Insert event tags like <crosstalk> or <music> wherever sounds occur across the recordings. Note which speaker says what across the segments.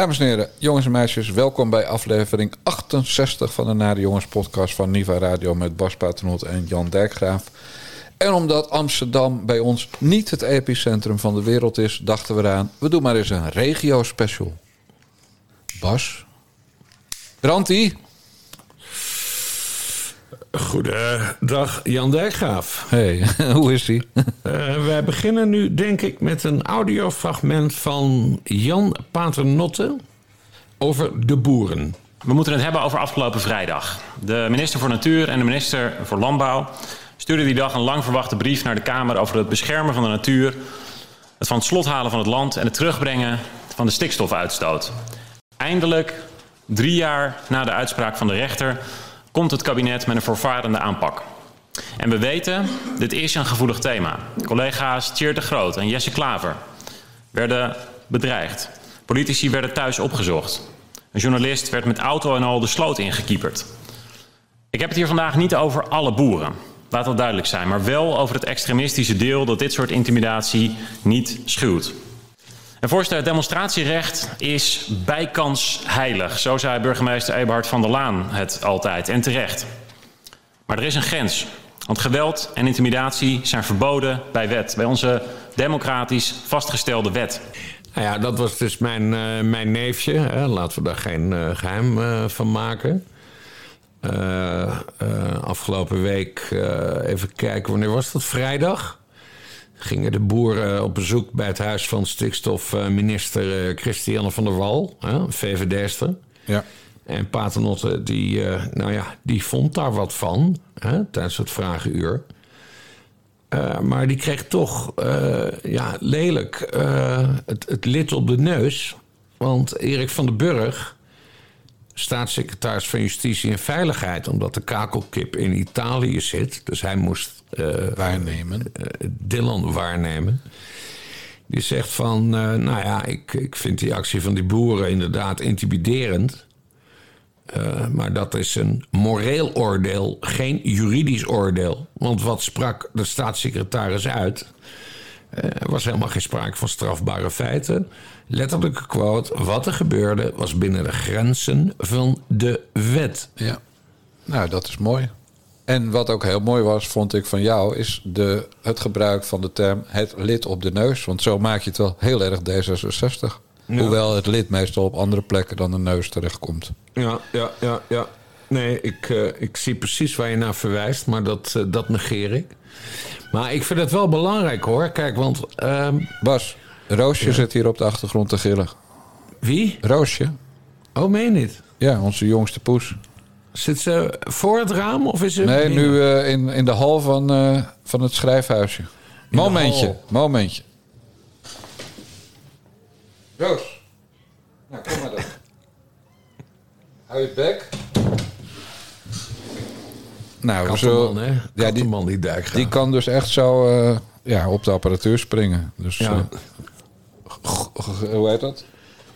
Speaker 1: Dames en heren, jongens en meisjes, welkom bij aflevering 68 van de Nare Jongens podcast van Niva Radio met Bas Paternot en Jan Dijkgraaf. En omdat Amsterdam bij ons niet het epicentrum van de wereld is, dachten we eraan, we doen maar eens een regio special. Bas, Brandy,
Speaker 2: Goedendag, Jan Dijkgraaf.
Speaker 1: hey, <laughs> hoe is ie? <laughs>
Speaker 2: Eh, wij beginnen nu, denk ik, met een audiofragment van Jan Paternotte over de boeren.
Speaker 3: We moeten het hebben over afgelopen vrijdag. De minister voor Natuur en de minister voor Landbouw stuurden die dag een lang verwachte brief naar de Kamer over het beschermen van de natuur, het van het slot halen van het land en het terugbrengen van de stikstofuitstoot. Eindelijk, drie jaar na de uitspraak van de rechter, komt het kabinet met een voorvarende aanpak. En we weten, dit is een gevoelig thema. Collega's Tjeerd de Groot en Jesse Klaver werden bedreigd. Politici werden thuis opgezocht. Een journalist werd met auto en al de sloot ingekieperd. Ik heb het hier vandaag niet over alle boeren. Laat dat duidelijk zijn. Maar wel over het extremistische deel dat dit soort intimidatie niet schuwt. En voorzitter, het demonstratierecht is bijkans heilig. Zo zei burgemeester Eberhard van der Laan het altijd en terecht. Maar er is een grens. Want geweld en intimidatie zijn verboden bij wet. Bij onze democratisch vastgestelde wet.
Speaker 2: Nou ja, dat was dus mijn, uh, mijn neefje. Hè. Laten we daar geen uh, geheim uh, van maken. afgelopen week, even kijken, wanneer was dat? Vrijdag? Gingen de boeren op bezoek bij het huis van stikstofminister Christiane van der Wal, VVD'ster.
Speaker 1: Ja.
Speaker 2: En Paternotte, die, nou ja, die vond daar wat van hè, tijdens het vragenuur. Uh, maar die kreeg toch uh, ja, lelijk uh, het, het lid op de neus. Want Erik van den Burg, staatssecretaris van Justitie en Veiligheid, omdat de kakelkip in Italië zit, dus hij moest
Speaker 1: waarnemen.
Speaker 2: Dylan waarnemen. Die zegt van, nou ja, ik, ik vind die actie van die boeren inderdaad intimiderend. Uh, maar dat is een moreel oordeel, geen juridisch oordeel. Want wat sprak de staatssecretaris uit? Er was helemaal geen sprake van strafbare feiten. Letterlijke quote: wat er gebeurde was binnen de grenzen van de wet.
Speaker 1: Ja, nou dat is mooi. En wat ook heel mooi was, vond ik van jou, is de, het gebruik van de term het lid op de neus. Want zo maak je het wel heel erg D66. Ja. Hoewel het lid meestal op andere plekken dan de neus terechtkomt.
Speaker 2: Ja, ja, ja, ja. Nee, ik, uh, ik zie precies waar je naar verwijst, maar dat, uh, dat negeer ik. Maar ik vind het wel belangrijk hoor. Kijk, want. Um...
Speaker 1: Bas, Roosje ja. zit hier op de achtergrond te gillen.
Speaker 2: Wie?
Speaker 1: Roosje.
Speaker 2: Oh, meen niet?
Speaker 1: Ja, onze jongste poes.
Speaker 2: Zit ze voor het raam of is ze.
Speaker 1: Nee, nu uh, in, in de hal van, van het schrijfhuisje. In momentje, momentje. Roos. Nou, kom maar dan. Hou je bek. Nou, zo,
Speaker 2: hè? Ja, die man die
Speaker 1: Die kan dus echt zo uh, ja, op de apparatuur springen. Dus,
Speaker 2: ja.
Speaker 1: uh, hoe heet dat?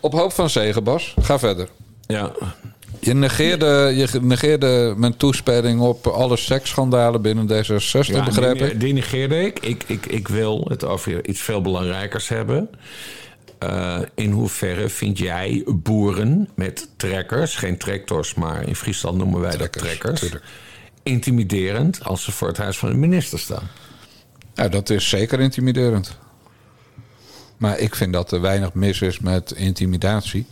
Speaker 1: Op hoop van zegen, Bas. Ga verder.
Speaker 2: Ja.
Speaker 1: Je negeerde, je negeerde mijn toespeling op alle seksschandalen binnen D66, ja, begrijp ik?
Speaker 2: Die negeerde ik. Ik, ik. ik wil het over iets veel belangrijkers hebben. Uh, in hoeverre vind jij boeren met trekkers, geen tractors, maar in Friesland noemen wij trekkers, dat trekkers, tuurlijk. Intimiderend als ze voor het huis van de minister staan?
Speaker 1: Ja, dat is zeker intimiderend. Maar ik vind dat er weinig mis is met intimidatie.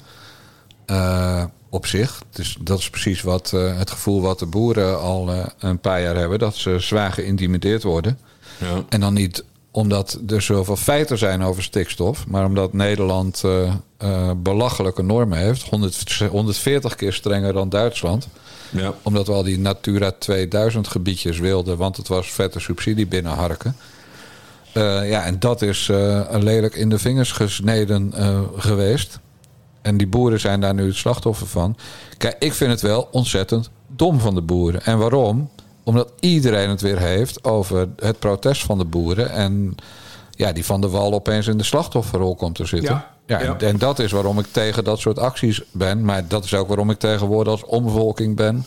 Speaker 1: Uh, op zich. Dus dat is precies wat, uh, het gevoel wat de boeren al uh, een paar jaar hebben: dat ze zwaar geïntimideerd worden.
Speaker 2: Ja.
Speaker 1: En dan niet omdat er zoveel feiten zijn over stikstof, maar omdat Nederland uh, uh, belachelijke normen heeft, 100, 140 keer strenger dan Duitsland.
Speaker 2: Ja.
Speaker 1: Omdat we al die Natura 2000 gebiedjes wilden, want het was vette subsidie binnenharken. Uh, ja, en dat is lelijk in de vingers gesneden geweest. En die boeren zijn daar nu het slachtoffer van. Kijk, ik vind het wel ontzettend dom van de boeren. En waarom? Omdat iedereen het weer heeft over het protest van de boeren. En ja, die van de wal opeens in de slachtofferrol komt te zitten.
Speaker 2: Ja.
Speaker 1: En, en dat is waarom ik tegen dat soort acties ben. Maar dat is ook waarom ik tegenwoordig als omvolking ben.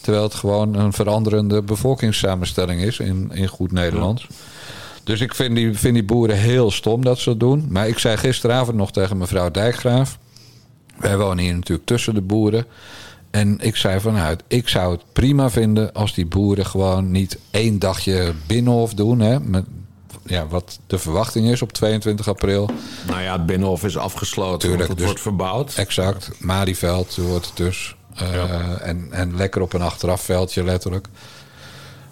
Speaker 1: Terwijl het gewoon een veranderende bevolkingssamenstelling is in, in goed Nederlands. Ja. Dus ik vind die, vind die boeren heel stom dat ze dat doen. Maar ik zei gisteravond nog tegen mevrouw Dijkgraaf. Wij wonen hier natuurlijk tussen de boeren. En ik zei vanuit, ik zou het prima vinden als die boeren gewoon niet één dagje binnenhof doen. Hè, met, ja, wat de verwachting is op 22 april.
Speaker 2: Nou ja, het Binnenhof is afgesloten,
Speaker 1: Tuurlijk,
Speaker 2: het
Speaker 1: dus-
Speaker 2: wordt verbouwd.
Speaker 1: Exact, Marieveld wordt het dus. Eh, en, en lekker op een achterafveldje letterlijk.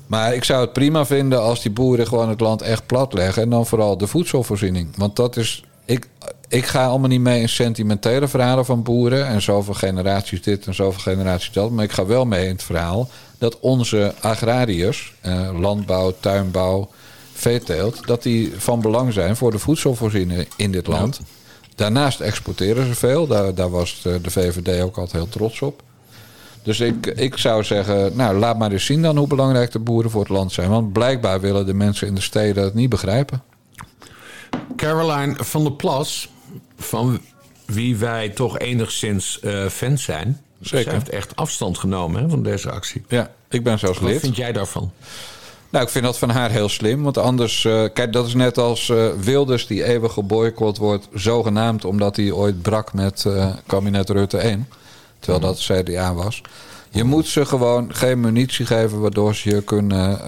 Speaker 1: Maar ik zou het prima vinden als die boeren gewoon het land echt plat leggen. En dan vooral de voedselvoorziening. Want dat is. Ik, ik ga allemaal niet mee in sentimentele verhalen van boeren. En zoveel generaties dit en zoveel generaties dat. Maar ik ga wel mee in het verhaal dat onze agrariërs, eh, landbouw, tuinbouw, veeteelt, dat die van belang zijn voor de voedselvoorziening in dit land. Daarnaast exporteren ze veel. Daar, daar was de, de VVD ook altijd heel trots op. Dus ik, ik zou zeggen, nou laat maar eens zien dan hoe belangrijk de boeren voor het land zijn. Want blijkbaar willen de mensen in de steden het niet begrijpen.
Speaker 2: Caroline van der Plas, van wie wij toch enigszins eh fans zijn.
Speaker 1: Zeker.
Speaker 2: Zij heeft echt afstand genomen hè, van deze actie.
Speaker 1: Ja, ik ben zelfs
Speaker 2: Wat
Speaker 1: lid.
Speaker 2: vind jij daarvan?
Speaker 1: Nou, ik vind dat van haar heel slim. Want anders, eh, kijk, dat is net als eh, Wilders die eeuwig geboycott wordt, zogenaamd omdat hij ooit brak met kabinet Rutte 1. Terwijl dat CDA was. Je moet ze gewoon geen munitie geven waardoor ze je kunnen,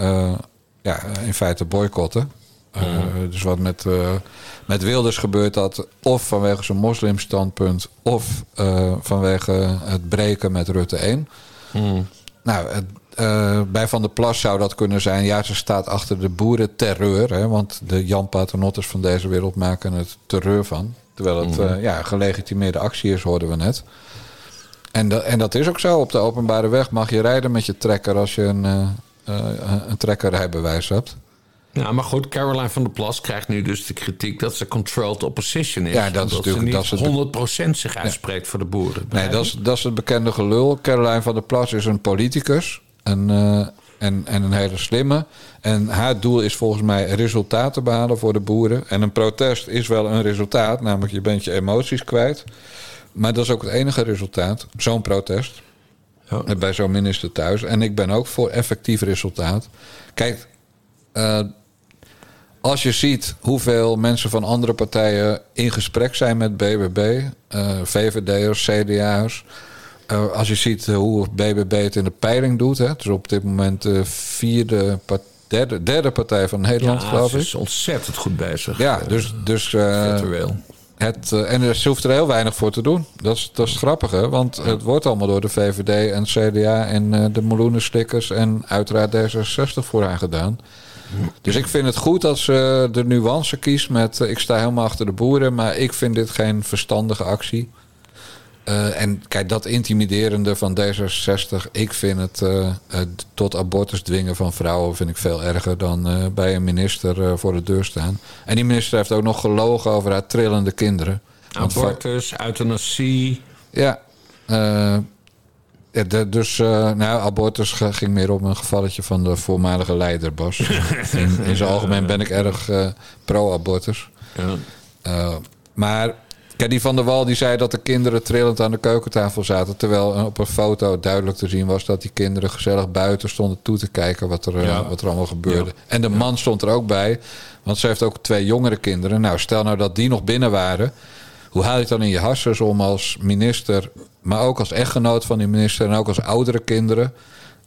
Speaker 1: ja, in feite boycotten. Eh, Dus wat met, eh, met Wilders gebeurt dat of vanwege zijn moslimstandpunt of eh, vanwege het breken met Rutte 1. Nou, het, eh, bij Van der Plas zou dat kunnen zijn. Ja, ze staat achter de boerenterreur. Hè, want de Jan Paternotters van deze wereld maken het terreur van. Terwijl het eh, ja, gelegitimeerde actie is, hoorden we net. En, dat en dat is ook zo. Op de openbare weg mag je rijden met je trekker als je een, eh, een trekkerrijbewijs hebt.
Speaker 2: Ja, maar goed, Caroline van der Plas krijgt nu dus de kritiek dat ze controlled opposition is.
Speaker 1: Ja, dat is natuurlijk-
Speaker 2: ze
Speaker 1: dat het-
Speaker 2: niet 100% zich uitspreekt voor de boeren.
Speaker 1: Nee, dat is, dat is het bekende gelul. Caroline van der Plas is een politicus. Een, eh, en, en een hele slimme. En haar doel is volgens mij resultaten behalen voor de boeren. En een protest is wel een resultaat. Namelijk je bent je emoties kwijt. Maar dat is ook het enige resultaat. Zo'n protest.
Speaker 2: Ja.
Speaker 1: Bij zo'n minister thuis. En ik ben ook voor effectief resultaat. Kijk, eh, als je ziet hoeveel mensen van andere partijen in gesprek zijn met BBB, eh, VVD'ers, CDA'ers. eh, als je ziet hoe BBB het in de peiling doet. Hè, het is op dit moment de vierde, derde, derde partij van Nederland,
Speaker 2: Ja,
Speaker 1: geloof ik.
Speaker 2: is ontzettend goed bezig.
Speaker 1: Ja,
Speaker 2: Eh,
Speaker 1: dus, dus
Speaker 2: virtueel.
Speaker 1: het, en ze hoeft er heel weinig voor te doen. Dat is, dat is het grappige, want het wordt allemaal door de VVD en CDA en de miljoenenstickers en uiteraard D66 voor haar gedaan. Dus ik vind het goed dat ze de nuance kiest met eh, ik sta helemaal achter de boeren, maar ik vind dit geen verstandige actie. Eh, en kijk, dat intimiderende van D66, ik vind het eh, eh, tot abortus dwingen van vrouwen vind ik veel erger dan eh, bij een minister eh, voor de deur staan. En die minister heeft ook nog gelogen over haar trillende kinderen.
Speaker 2: Abortus, euthanasie.
Speaker 1: ja, eh, ja, de- dus eh, nou, abortus ging meer om een gevalletje van de voormalige leider, Bas. <laughs> in, in zijn algemeen ben ik erg eh, pro-abortus.
Speaker 2: Ja.
Speaker 1: Eh, maar kijk, die van der Wal die zei dat de kinderen trillend aan de keukentafel zaten. Terwijl op een foto duidelijk te zien was dat die kinderen gezellig buiten stonden toe te kijken wat er,
Speaker 2: Ja.
Speaker 1: wat er allemaal gebeurde. En de man stond er ook bij, want ze heeft ook twee jongere kinderen. Nou, stel nou dat die nog binnen waren. Hoe haal je het dan in je harsers om als minister, maar ook als echtgenoot van die minister en ook als oudere kinderen.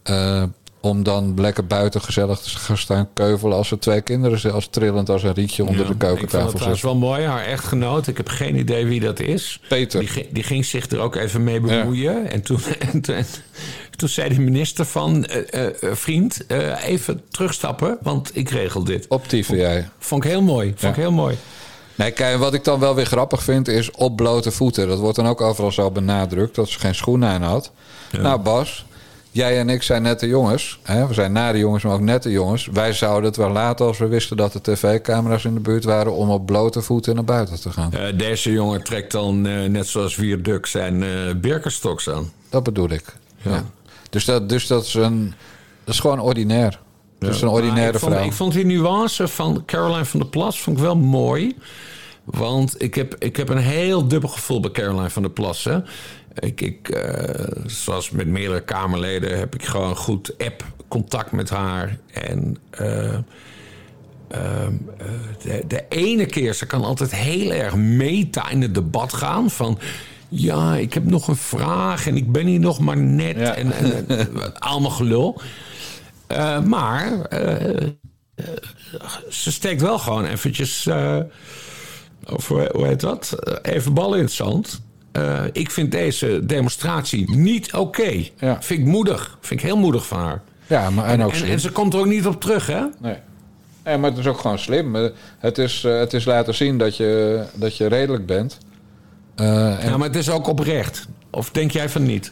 Speaker 1: eh, om dan lekker buiten gezellig te gaan staan keuvelen als er twee kinderen zelfs trillend als een rietje onder
Speaker 2: Ja,
Speaker 1: de keukentafel
Speaker 2: het trouwens
Speaker 1: zitten.
Speaker 2: wel mooi. Haar echtgenoot, ik heb geen idee wie dat is.
Speaker 1: Peter.
Speaker 2: Die, ging- die ging zich er ook even mee bemoeien. En, toen, <laughs> en, toen, en toen zei de minister van... eh, eh, vriend, even terugstappen, want ik regel dit.
Speaker 1: Op TVI.
Speaker 2: Vond ik heel mooi. Vond ik heel mooi.
Speaker 1: Nee, kijk, wat ik dan wel weer grappig vind is op blote voeten. Dat wordt dan ook overal zo benadrukt dat ze geen schoenen aan had. Nou, Bas, jij en ik zijn nette jongens. Hè? We zijn nare jongens, maar ook nette jongens. Wij zouden het wel laten als we wisten dat er tv-camera's in de buurt waren om op blote voeten naar buiten te gaan.
Speaker 2: Eh, deze jongen trekt dan, eh, net zoals Vierduk, zijn eh Birkenstocks aan.
Speaker 1: Dat bedoel ik. Ja. Dus, dat, dus dat is een. Dat is gewoon ordinair. Is een ordinaire
Speaker 2: ik vond,
Speaker 1: vrouw.
Speaker 2: Ik vond die nuance van Caroline van der Plas vond ik wel mooi. Want ik heb, ik heb een heel dubbel gevoel bij Caroline van der Plas. Hè. Ik, ik, eh, zoals met meerdere Kamerleden heb ik gewoon goed app-contact met haar. En eh, ehm, eh, de, de ene keer, ze kan altijd heel erg meta in het debat gaan. Van Ja, ik heb nog een vraag en ik ben hier nog maar net.
Speaker 1: Ja.
Speaker 2: En, en, en, <laughs> allemaal gelul. Eh, maar eh, eh, ze steekt wel gewoon eventjes... of hoe heet dat? Even ballen in het zand. Ik vind deze demonstratie niet oké.
Speaker 1: Ja.
Speaker 2: Vind ik moedig. Vind ik heel moedig van haar.
Speaker 1: Ja, maar en ook
Speaker 2: En, ze komt er ook niet op terug, hè?
Speaker 1: Nee. nee, maar het is ook gewoon slim. Het is, het is laten zien dat je, dat je redelijk bent. En,
Speaker 2: Ja, maar het is ook oprecht. Of denk jij van niet?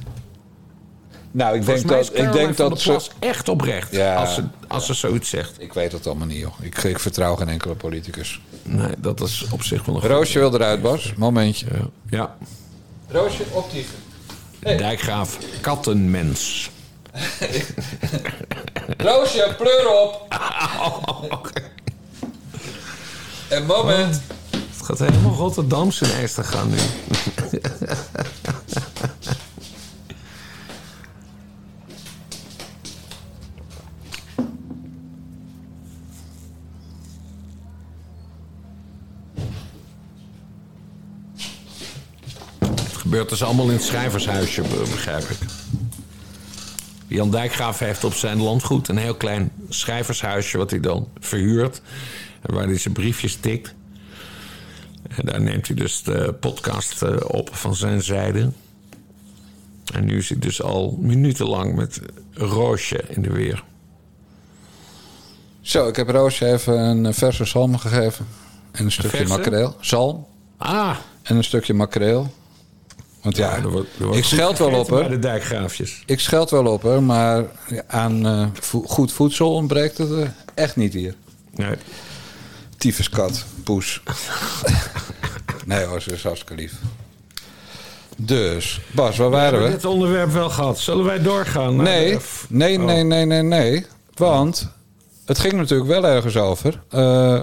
Speaker 1: Nou, ik
Speaker 2: Volgens
Speaker 1: denk dat, ik denk dat ze...
Speaker 2: Echt oprecht
Speaker 1: Ja.
Speaker 2: als, ze, als ze zoiets zegt.
Speaker 1: Ik weet het allemaal niet, joh. Ik, ik vertrouw geen enkele politicus.
Speaker 2: Nee, dat is op zich wel een
Speaker 1: Roosje wil eruit, Bas. Momentje.
Speaker 2: Ja. ja.
Speaker 1: Roosje, optieven.
Speaker 2: Dijkgraaf, kattenmens. <laughs>
Speaker 1: Roosje, pleur op. <laughs> En moment.
Speaker 2: Het gaat helemaal Rotterdams ineens te gaan nu. <laughs> Gebeurt dus allemaal in het schrijvershuisje, be- begrijp ik. Jan Dijkgraaf heeft op zijn landgoed een heel klein schrijvershuisje... wat hij dan verhuurt en waar hij zijn briefjes tikt. En daar neemt hij dus de podcast eh, op van zijn zijde. En nu is hij dus al minutenlang met Roosje in de weer.
Speaker 1: Zo, ik heb Roosje even een verse zalm gegeven. En een stukje makreel. Zalm.
Speaker 2: Ah,
Speaker 1: En een stukje makreel. Want ja,
Speaker 2: er wordt- er wordt
Speaker 1: ik scheld wel op haar.
Speaker 2: de dijkgraafjes.
Speaker 1: Ik scheld wel op haar, maar aan eh, vo- goed voedsel ontbreekt het er echt niet hier.
Speaker 2: Nee.
Speaker 1: Tyfuskat, poes. <laughs> nee hoor, ze is hartstikke lief. Dus, Bas, waar
Speaker 2: We
Speaker 1: waren
Speaker 2: hebben
Speaker 1: we?
Speaker 2: dit onderwerp wel gehad. Zullen wij doorgaan?
Speaker 1: Nee,
Speaker 2: de-
Speaker 1: nee,
Speaker 2: Oh.
Speaker 1: nee, nee, nee, nee. Want het ging natuurlijk wel ergens over. Eh,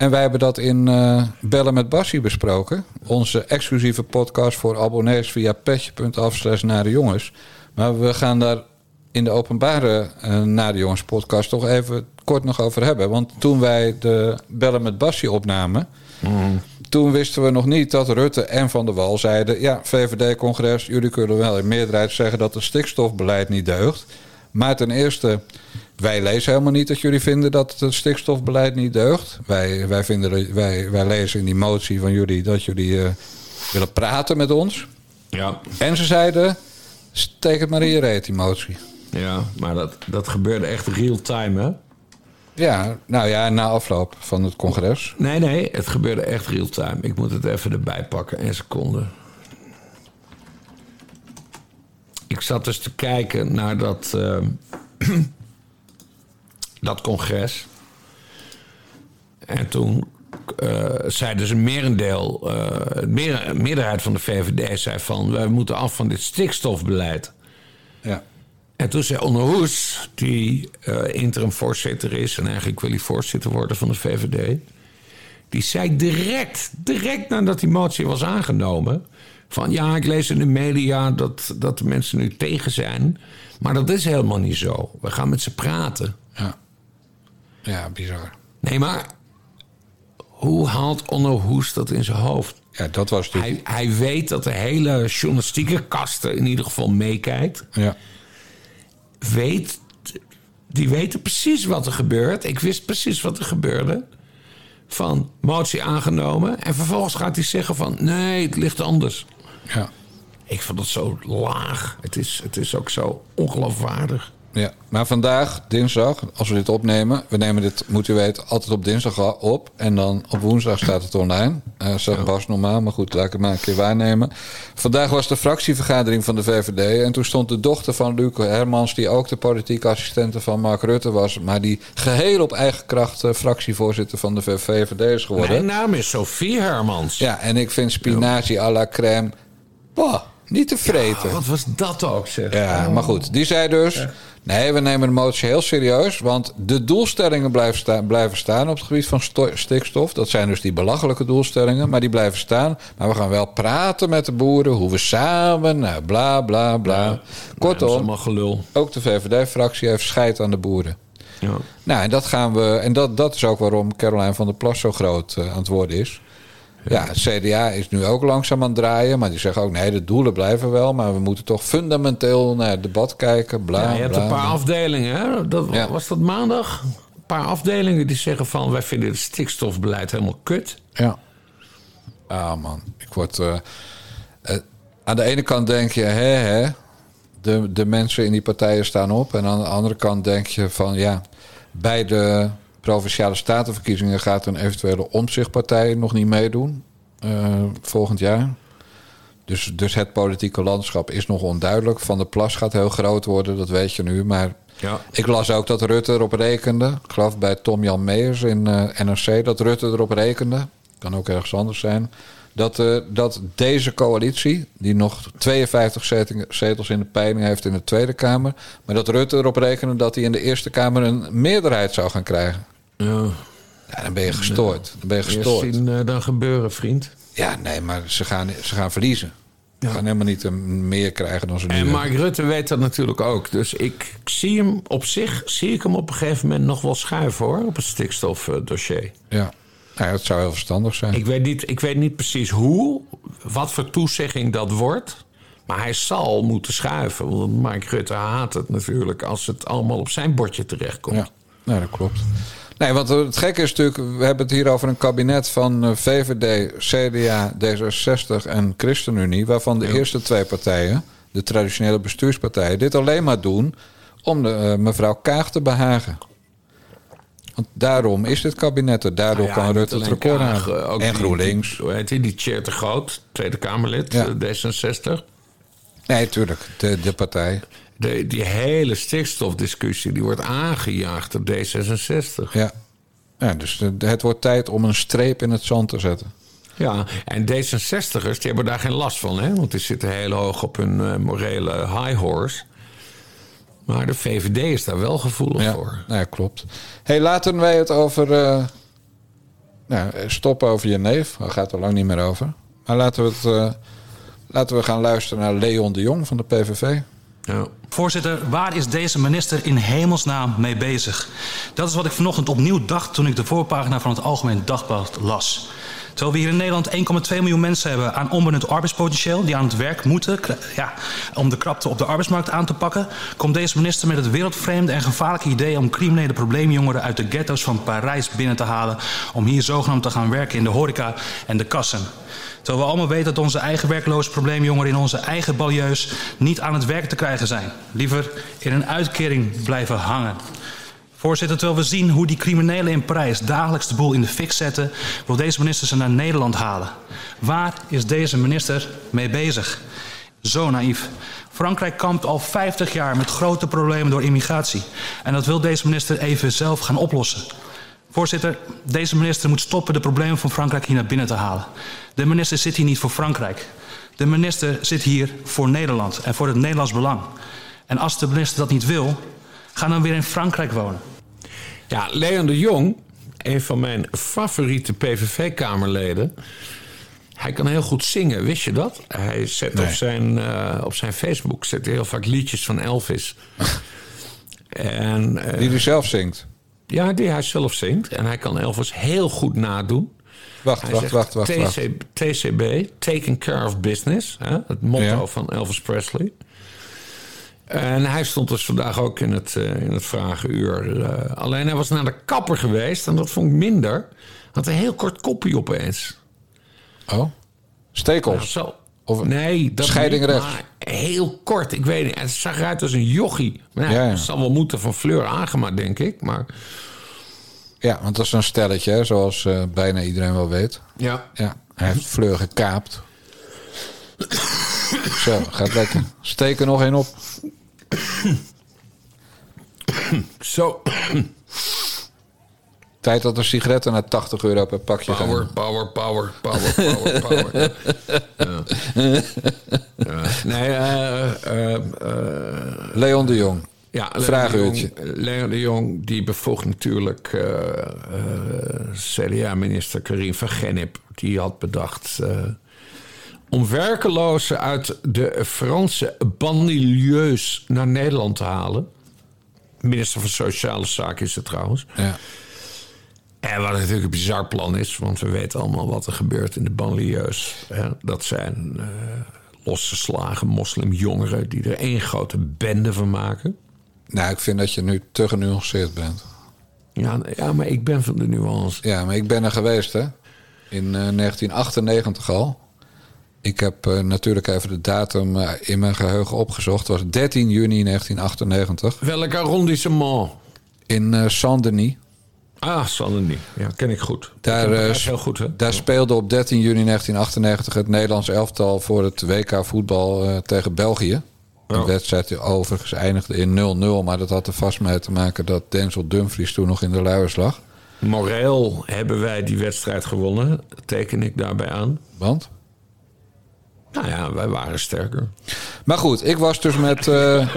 Speaker 1: en wij hebben dat in eh, Bellen met Bassie besproken. Onze exclusieve podcast voor abonnees via petje.af slash naar de jongens. Maar we gaan daar in de openbare eh naar de jongens podcast toch even kort nog over hebben. Want toen wij de Bellen met Bassie opnamen... Toen wisten we nog niet dat Rutte en Van der Wal zeiden... ja, VVD-congres, jullie kunnen wel in meerderheid zeggen... dat het stikstofbeleid niet deugt. Maar ten eerste, wij lezen helemaal niet dat jullie vinden... dat het stikstofbeleid niet deugt. Wij, wij, vinden, wij, wij lezen in die motie van jullie... dat jullie eh, willen praten met ons.
Speaker 2: Ja,
Speaker 1: En ze zeiden, steek het maar in je reet, die motie.
Speaker 2: ja, maar dat, dat gebeurde echt real-time, hè?
Speaker 1: Ja, nou ja, na afloop van het congres.
Speaker 2: Nee, nee, het gebeurde echt real-time. Ik moet het even erbij pakken, een seconde. Ik zat dus te kijken naar dat, ehm, <clears throat> dat congres. En toen eh zei dus een merendeel, meer- een meerderheid van de VVD zei van... we moeten af van dit stikstofbeleid.
Speaker 1: Ja.
Speaker 2: En toen zei Onno Hoes, die eh, interim voorzitter is... en eigenlijk wil hij voorzitter worden van de VVD... die zei direct, direct nadat die motie was aangenomen... van ja, ik lees in de media dat, dat de mensen nu tegen zijn... maar dat is helemaal niet zo. We gaan met ze praten.
Speaker 1: Ja, bizar.
Speaker 2: Nee, maar hoe haalt Onno Hoes dat in zijn hoofd?
Speaker 1: Ja, dat was die.
Speaker 2: Hij, hij weet dat de hele journalistieke kasten in ieder geval meekijkt...
Speaker 1: Ja.
Speaker 2: weet, die weten precies wat er gebeurt. Ik wist precies wat er gebeurde. Van motie aangenomen. En vervolgens gaat hij zeggen van nee, het ligt anders.
Speaker 1: Ja.
Speaker 2: Ik vond dat zo laag. Het is, het is ook zo ongeloofwaardig.
Speaker 1: Ja, maar vandaag, dinsdag, als we dit opnemen... we nemen dit, moet u weten, altijd op dinsdag op... en dan op woensdag staat het online. Eh zegt Bas normaal, maar goed, laat ik het maar een keer waarnemen. Vandaag was de fractievergadering van de VVD... en toen stond de dochter van Luc Hermans... die ook de politieke assistente van Mark Rutte was... maar die geheel op eigen kracht eh, fractievoorzitter van de VVD is geworden.
Speaker 2: Mijn naam is Sophie Hermans.
Speaker 1: Ja, en ik vind spinazie à la crème... Bah, niet te vreten.
Speaker 2: Wat was dat ook, zeg.
Speaker 1: Ja, maar goed. Die zei dus... Nee, we nemen de motie heel serieus. Want de doelstellingen blijven, sta- blijven staan op het gebied van sto- stikstof. Dat zijn dus die belachelijke doelstellingen. Maar die blijven staan. Maar we gaan wel praten met de boeren. Hoe we samen... Nou, bla, bla, bla. Kortom, ook de VVD-fractie heeft scheid aan de boeren.
Speaker 2: Ja.
Speaker 1: Nou, en dat gaan we. En dat, dat is ook waarom Caroline van der Plas zo groot eh, aan het worden is. Ja, het CDA is nu ook langzaam aan het draaien. Maar die zeggen ook, nee, de doelen blijven wel. Maar we moeten toch fundamenteel naar het debat kijken. Bla,
Speaker 2: Ja, je hebt
Speaker 1: bla,
Speaker 2: een paar
Speaker 1: bla.
Speaker 2: afdelingen, hè? Dat,
Speaker 1: Ja.
Speaker 2: Was dat maandag? Een paar afdelingen die zeggen van... wij vinden het stikstofbeleid helemaal kut.
Speaker 1: Ja. Ah man, ik word... eh, eh, aan de ene kant denk je, hè, hè, de, de mensen in die partijen staan op. En aan de andere kant denk je van, ja, bij de provinciale statenverkiezingen gaat een eventuele omzichtpartij nog niet meedoen eh, volgend jaar. Dus, dus het politieke landschap is nog onduidelijk. Van der Plas gaat heel groot worden, dat weet je nu. Maar
Speaker 2: Ja.
Speaker 1: ik las ook dat Rutte erop rekende. Ik geloof bij Tom-Jan Meijers in eh, NRC dat Rutte erop rekende. Kan ook ergens anders zijn. Dat, eh, dat deze coalitie, die nog 52 zeting- zetels in de peiling heeft in de Tweede Kamer. Maar dat Rutte erop rekende dat hij in de Eerste Kamer een meerderheid zou gaan krijgen.
Speaker 2: Ja.
Speaker 1: Ja, dan ben je gestoord. Dan ben je
Speaker 2: Eerst
Speaker 1: gestoord.
Speaker 2: zien eh, dan gebeuren, vriend.
Speaker 1: Ja, nee, maar ze gaan, ze gaan verliezen. Ze
Speaker 2: Ja.
Speaker 1: gaan helemaal niet eh, meer krijgen dan ze nu
Speaker 2: En
Speaker 1: hebben.
Speaker 2: Mark Rutte weet dat natuurlijk ook. Dus ik zie hem op zich, zie ik hem op een gegeven moment nog wel schuiven hoor, op het stikstofdossier.
Speaker 1: Ja. Nou ja, dat zou heel verstandig zijn.
Speaker 2: Ik weet, niet, ik weet niet precies hoe, wat voor toezegging dat wordt. Maar hij zal moeten schuiven. Want Mark Rutte haat het natuurlijk als het allemaal op zijn bordje terechtkomt.
Speaker 1: Ja, nou, dat klopt. Nee, want het gekke is natuurlijk, we hebben het hier over een kabinet van VVD, CDA, D66 en ChristenUnie, waarvan de eerste twee partijen, de traditionele bestuurspartijen, dit alleen maar doen om de, eh, mevrouw Kaag te behagen. Want daarom is dit kabinet er. Daardoor
Speaker 2: Nou ja,
Speaker 1: kan Rutte het record houden.
Speaker 2: eh, ook
Speaker 1: En GroenLinks.
Speaker 2: die- Hoe heet die? Die Tjeerd de Groot, Tweede Kamerlid,
Speaker 1: Ja.
Speaker 2: eh, D66.
Speaker 1: Nee, tuurlijk. De, de partij.
Speaker 2: De, die hele stikstofdiscussie die wordt aangejaagd door D66.
Speaker 1: Ja. ja dus het wordt tijd om een streep in het zand te zetten.
Speaker 2: Ja, en D66'ers die hebben daar geen last van, hè? Want die zitten heel hoog op hun eh, morele high horse. Maar de VVD is daar wel gevoelig
Speaker 1: Ja,
Speaker 2: voor.
Speaker 1: nou ja, klopt. hey, laten wij het over... eh, nou, stoppen over je neef. Daar gaat er lang niet meer over. Maar laten we, het, eh, laten we gaan luisteren naar Leon de Jong van de PVV.
Speaker 2: Ja.
Speaker 4: Voorzitter, waar is deze minister in hemelsnaam mee bezig? Dat is wat ik vanochtend opnieuw dacht toen ik de voorpagina van het Algemeen Dagblad las. Terwijl we hier in Nederland 1,2 miljoen mensen hebben aan onbenut arbeidspotentieel... die aan het werk moeten ja, om de krapte op de arbeidsmarkt aan te pakken... komt deze minister met het wereldvreemde en gevaarlijke idee... om criminele probleemjongeren uit de ghetto's van Parijs binnen te halen... om hier zogenaamd te gaan werken in de horeca en de kassen. Terwijl we allemaal weten dat onze eigen werkloze probleemjongeren in onze eigen balieus niet aan het werk te krijgen zijn. Liever in een uitkering blijven hangen. Voorzitter, terwijl we zien hoe die criminelen in Parijs dagelijks de boel in de fik zetten, wil deze minister ze naar Nederland halen. Waar is deze minister mee bezig? Zo naïef. Frankrijk kampt al 50 jaar met grote problemen door immigratie. En dat wil deze minister even zelf gaan oplossen. Voorzitter, deze minister moet stoppen de problemen van Frankrijk hier naar binnen te halen. De minister zit hier niet voor Frankrijk. De minister zit hier voor Nederland en voor het Nederlands belang. En als de minister dat niet wil, ga dan weer in Frankrijk wonen.
Speaker 2: ja, Leon de Jong, een van mijn favoriete PVV-kamerleden... Hij kan heel goed zingen, wist je dat? Hij zet
Speaker 1: Nee.
Speaker 2: op, zijn, eh, op zijn Facebook zet hij heel vaak liedjes van Elvis. <laughs> en, eh,
Speaker 1: Die hij zelf zingt.
Speaker 2: Ja, die hij zelf zingt. En hij kan Elvis heel goed nadoen.
Speaker 1: Wacht,
Speaker 2: Hij
Speaker 1: wacht,
Speaker 2: zegt
Speaker 1: wacht, wacht, wacht.
Speaker 2: TC, TCB, Taking Care of Business. Hè? Het motto
Speaker 1: Ja.
Speaker 2: van Elvis Presley. En hij stond dus vandaag ook in het, eh, in het vragenuur. Eh, alleen hij was naar de kapper geweest en dat vond ik minder. Had een heel kort kopje opeens.
Speaker 1: Oh.
Speaker 2: Nou,
Speaker 1: Stekels.
Speaker 2: zo.
Speaker 1: Of
Speaker 2: nee, dat
Speaker 1: scheiding
Speaker 2: niet, maar heel kort. Ik weet niet. Het zag eruit als een jochie. Maar ja,
Speaker 1: Ja,
Speaker 2: zal wel moeten van Fleur Agema, denk ik. Maar
Speaker 1: Ja, want dat is een stelletje, hè, zoals eh, bijna iedereen wel weet.
Speaker 2: ja,
Speaker 1: Ja, hij heeft Fleur gekaapt. Zo, gaat lekker. Steek er nog één op.
Speaker 2: zo.
Speaker 1: Tijd dat de sigaretten naar 80 euro per pakje
Speaker 2: Power,
Speaker 1: gaan.
Speaker 2: power, power, power, power, power. <laughs> ja. Ja. Nee, eh, eh, eh,
Speaker 1: Leon de Jong.
Speaker 2: ja, Leon
Speaker 1: Vraaguurtje.
Speaker 2: de Jong- Leon de Jong die bevoegt natuurlijk eh, eh, CDA-minister Karin van Gennep. Die had bedacht eh, om werkelozen uit de Franse banlieues naar Nederland te halen. Minister van Sociale Zaken is het trouwens.
Speaker 1: Ja.
Speaker 2: En wat natuurlijk een bizar plan is, want we weten allemaal wat er gebeurt in de banlieues. Dat zijn uh, losgeslagen moslimjongeren die er één grote bende van maken.
Speaker 1: Nou, ik vind dat je nu te genuanceerd bent.
Speaker 2: Ja, ja, maar ik ben van de nuance.
Speaker 1: Ja, maar ik ben er geweest, hè? In uh, 1998 al. Ik heb uh, natuurlijk even de datum uh, in mijn geheugen opgezocht. Het was 13 juni 1998.
Speaker 2: Welk arrondissement?
Speaker 1: In Saint-Denis.
Speaker 2: Ah, Saint-Denis. Ja, ken ik goed.
Speaker 1: Daar,
Speaker 2: heel goed, hè?
Speaker 1: daar speelde op 13 juni 1998 het Nederlands elftal voor het WK voetbal tegen België.
Speaker 2: Oh.
Speaker 1: Een wedstrijd die overigens eindigde in 0-0. Maar dat had er vast mee te maken dat Denzel Dumfries toen nog in de luiers lag.
Speaker 2: Moreel hebben wij die wedstrijd gewonnen. Teken ik daarbij aan.
Speaker 1: Want?
Speaker 2: Nou ja, wij waren sterker.
Speaker 1: Maar goed, ik was dus met, uh,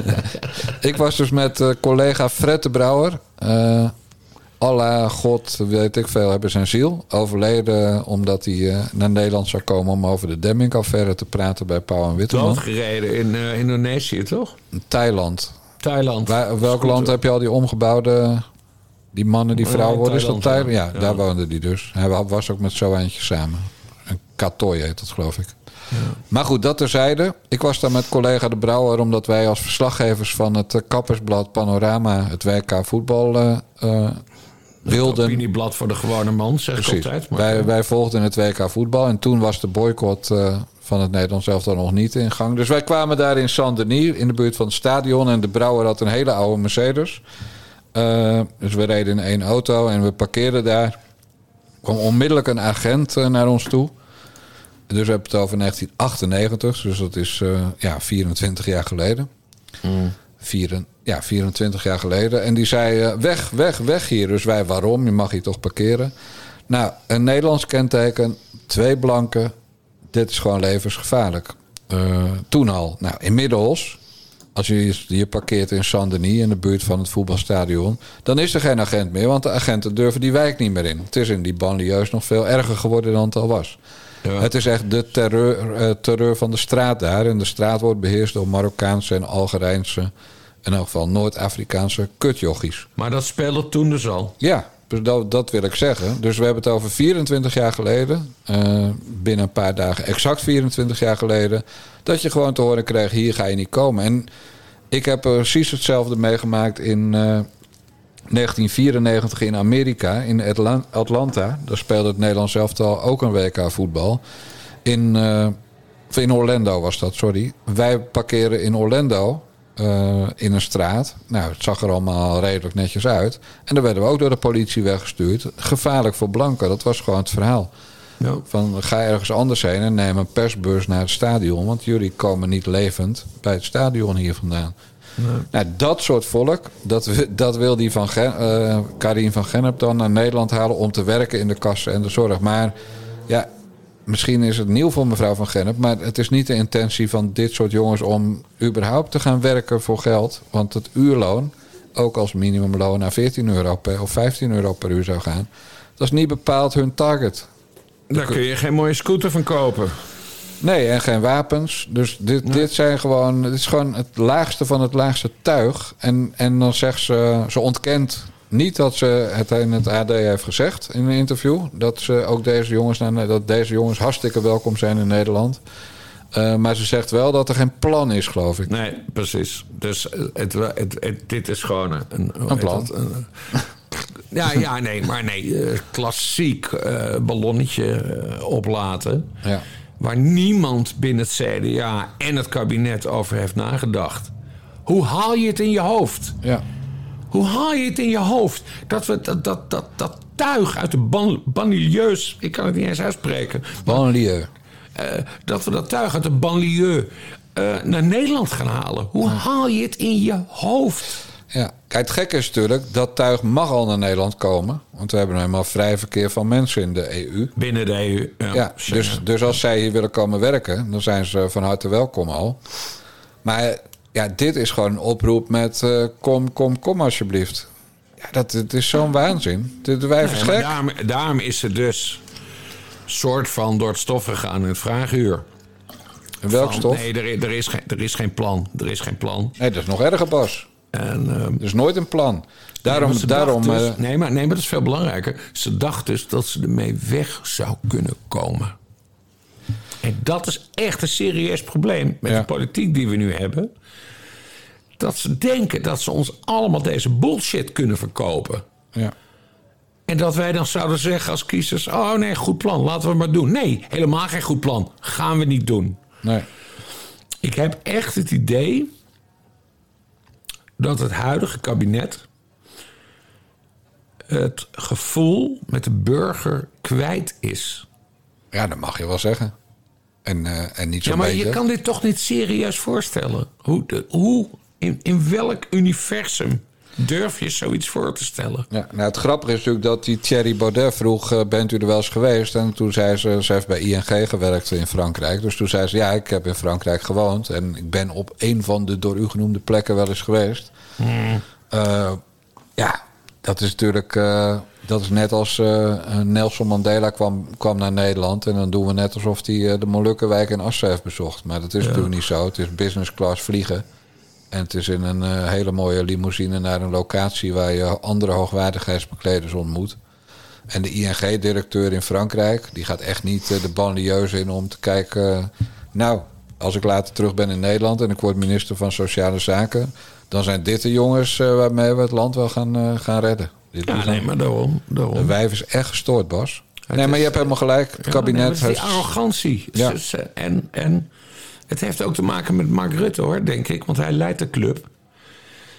Speaker 1: <laughs> ik was dus met uh, collega Fred de Brouwer. Uh, Allah, God, weet ik veel, hebben zijn ziel. Overleden omdat hij naar Nederland zou komen om over de Demming-affaire te praten bij Pauw en Witteman.
Speaker 2: Doodgereden in Indonesië, toch?
Speaker 1: Thailand.
Speaker 2: Thailand.
Speaker 1: Waar, welk land heb je al die omgebouwde... Die mannen die vrouw worden, is dat Thailand? Ja, ja, daar woonde die dus. Hij was ook met zo eentje samen. Een Katooi heet dat, geloof ik.
Speaker 2: Ja.
Speaker 1: Maar goed, dat terzijde. Ik was daar met collega De Brouwer... omdat wij als verslaggevers van het Kappersblad Panorama... het WK voetbal uh, wilden.
Speaker 2: Het opinieblad voor de gewone man, zeg
Speaker 1: Precies.
Speaker 2: ik altijd. Maar
Speaker 1: Wij, wij volgden het WK voetbal. En toen was de boycott uh, van het Nederlands elftal nog niet in gang. Dus wij kwamen daar in Saint-Denis, in de buurt van het stadion. En De Brouwer had een hele oude Mercedes... Uh, dus we reden in één auto en we parkeerden daar. Er kwam onmiddellijk een agent uh, naar ons toe. Dus we hebben het over 1998, dus dat is uh, ja, 24 jaar geleden.
Speaker 2: Mm.
Speaker 1: Vier, ja, 24 jaar geleden. En die zei: weg, weg, weg hier. Dus wij, waarom? Je mag hier toch parkeren. Nou, een Nederlands kenteken, twee blanken. Dit is gewoon levensgevaarlijk. toen al. Nou, inmiddels als je je parkeert in Saint-Denis in de buurt van het voetbalstadion, dan is er geen agent meer, want de agenten durven die wijk niet meer in. Het is in die banlieues nog veel erger geworden dan het al was.
Speaker 2: Ja.
Speaker 1: Het is echt de terreur, uh, terreur van de straat daar. En de straat wordt beheerst door Marokkaanse en Algerijnse, in elk geval Noord-Afrikaanse kutjochies.
Speaker 2: Maar dat speelde toen dus al?
Speaker 1: Ja, dat, dat, wil ik zeggen. Dus we hebben het over 24 jaar geleden. Uh, binnen een paar dagen, exact 24 jaar geleden. Dat je gewoon te horen kreeg: hier ga je niet komen. En ik heb precies hetzelfde meegemaakt in uh, 1994 in Amerika, in Atlanta. Daar speelde het Nederlands elftal ook een WK voetbal. In, uh, in Orlando was dat, sorry. Wij parkeren in Orlando. Uh, in een straat. Nou, het zag er allemaal redelijk netjes uit. En dan werden we ook door de politie weggestuurd. Gevaarlijk voor blanken, dat was gewoon het verhaal.
Speaker 2: Ja.
Speaker 1: Van ga ergens anders heen en neem een persbus naar het stadion. Want jullie komen niet levend bij het stadion hier vandaan.
Speaker 2: Nee.
Speaker 1: Nou, dat soort volk, dat, dat wil die van Gen, uh, Karin van Gennep dan naar Nederland halen om te werken in de kassen en de zorg. Maar ja, misschien is het nieuw voor mevrouw van Gennep, maar het is niet de intentie van dit soort jongens om überhaupt te gaan werken voor geld. Want het uurloon, ook als minimumloon naar 14 euro per, of 15 euro per uur zou gaan, dat is niet bepaald hun target.
Speaker 2: Daar kun je geen mooie scooter van kopen.
Speaker 1: Nee, en geen wapens. Dus dit, dit zijn gewoon, dit is gewoon het laagste van het laagste tuig. En, en dan zegt ze, ze ontkent niet dat ze het in het AD heeft gezegd in een interview. Dat ze ook deze jongens, naar- dat deze jongens hartstikke welkom zijn in Nederland. Eh, maar ze zegt wel dat er geen plan is, geloof ik.
Speaker 2: Nee, precies. Dus eh, het, het, het- dit is gewoon een...
Speaker 1: Plan.
Speaker 2: Een- <laughs> ja, ja, nee, maar nee. eh, klassiek ballonnetje oplaten.
Speaker 1: Ja.
Speaker 2: Waar niemand binnen het CDA en het kabinet over heeft nagedacht. Hoe haal je het in je hoofd?
Speaker 1: Ja.
Speaker 2: Hoe haal je het in je hoofd? Dat we dat, dat, dat, dat tuig uit de ban, banlieues... Ik kan het niet eens uitspreken.
Speaker 1: Banlieue.
Speaker 2: eh, dat we dat tuig uit de banlieue eh, naar Nederland gaan halen. Hoe haal je het in je hoofd?
Speaker 1: Ja. Kijk, het gekke is natuurlijk, dat tuig mag al naar Nederland komen. Want we hebben nou helemaal vrij verkeer van mensen in de EU.
Speaker 2: Binnen de EU. Ja,
Speaker 1: Ja, dus, dus als zij hier willen komen werken, dan zijn ze van harte welkom al. Maar ja, dit is gewoon een oproep met eh, kom, kom, kom alsjeblieft. Ja, dat, het is zo'n waanzin. Is
Speaker 2: Nee, maar
Speaker 1: gek.
Speaker 2: daarom, daarom is ze dus soort van door het stof gegaan in het vraaguur.
Speaker 1: En welk
Speaker 2: Van,
Speaker 1: stof?
Speaker 2: Nee, er, er, is geen, er is geen plan. Er is geen plan.
Speaker 1: Nee, dat is nog erger pas.
Speaker 2: En, ehm,
Speaker 1: Dus nooit een plan. Daarom, daarom
Speaker 2: dus-
Speaker 1: eh,
Speaker 2: nee, maar, nee, maar dat is veel belangrijker. Ze dacht dus dat ze ermee weg zou kunnen komen. En dat is echt een serieus probleem met
Speaker 1: Ja.
Speaker 2: de politiek die we nu hebben. Dat ze denken dat ze ons allemaal deze bullshit kunnen verkopen.
Speaker 1: ja.
Speaker 2: En dat wij dan zouden zeggen als kiezers: Oh nee, goed plan, laten we maar doen. Nee, helemaal geen goed plan. Gaan we niet doen.
Speaker 1: nee.
Speaker 2: Ik heb echt het idee dat het huidige kabinet het gevoel met de burger kwijt is.
Speaker 1: ja, dat mag je wel zeggen. En, eh, en niet zo'n
Speaker 2: Ja, maar
Speaker 1: beetje.
Speaker 2: je kan dit toch niet serieus voorstellen? Hoe, de, hoe in, in welk universum durf je zoiets voor te stellen?
Speaker 1: Ja, nou, het grappige is natuurlijk dat die Thierry Baudet vroeg... eh, bent u er wel eens geweest? En toen zei ze, ze heeft bij ING gewerkt in Frankrijk. Dus toen zei ze, ja, ik heb in Frankrijk gewoond... en ik ben op een van de door u genoemde plekken wel eens geweest. Eh, ja, dat is natuurlijk... dat is net als eh, Nelson Mandela kwam, kwam naar Nederland... en dan doen we net alsof hij eh, de Molukkenwijk in Assen heeft bezocht. Maar dat is natuurlijk niet zo. Het is business class vliegen... En het is in een eh, hele mooie limousine naar een locatie waar je andere hoogwaardigheidsbekleders ontmoet. En de ING-directeur in Frankrijk, die gaat echt niet de banlieues in om te kijken. nou, als ik later terug ben in Nederland en ik word minister van Sociale Zaken, dan zijn dit de jongens waarmee we het land wel gaan, gaan redden. Dit
Speaker 2: Ja, nee, maar daarom.
Speaker 1: de
Speaker 2: daarom.
Speaker 1: wijf is echt gestoord, Bas.
Speaker 2: Het
Speaker 1: nee, maar je hebt helemaal gelijk. Het
Speaker 2: Ja,
Speaker 1: kabinet
Speaker 2: nee, het
Speaker 1: heeft...
Speaker 2: die arrogantie.
Speaker 1: Ja.
Speaker 2: En, en het heeft ook te maken met Mark Rutte, hoor, denk ik. Want hij leidt de club.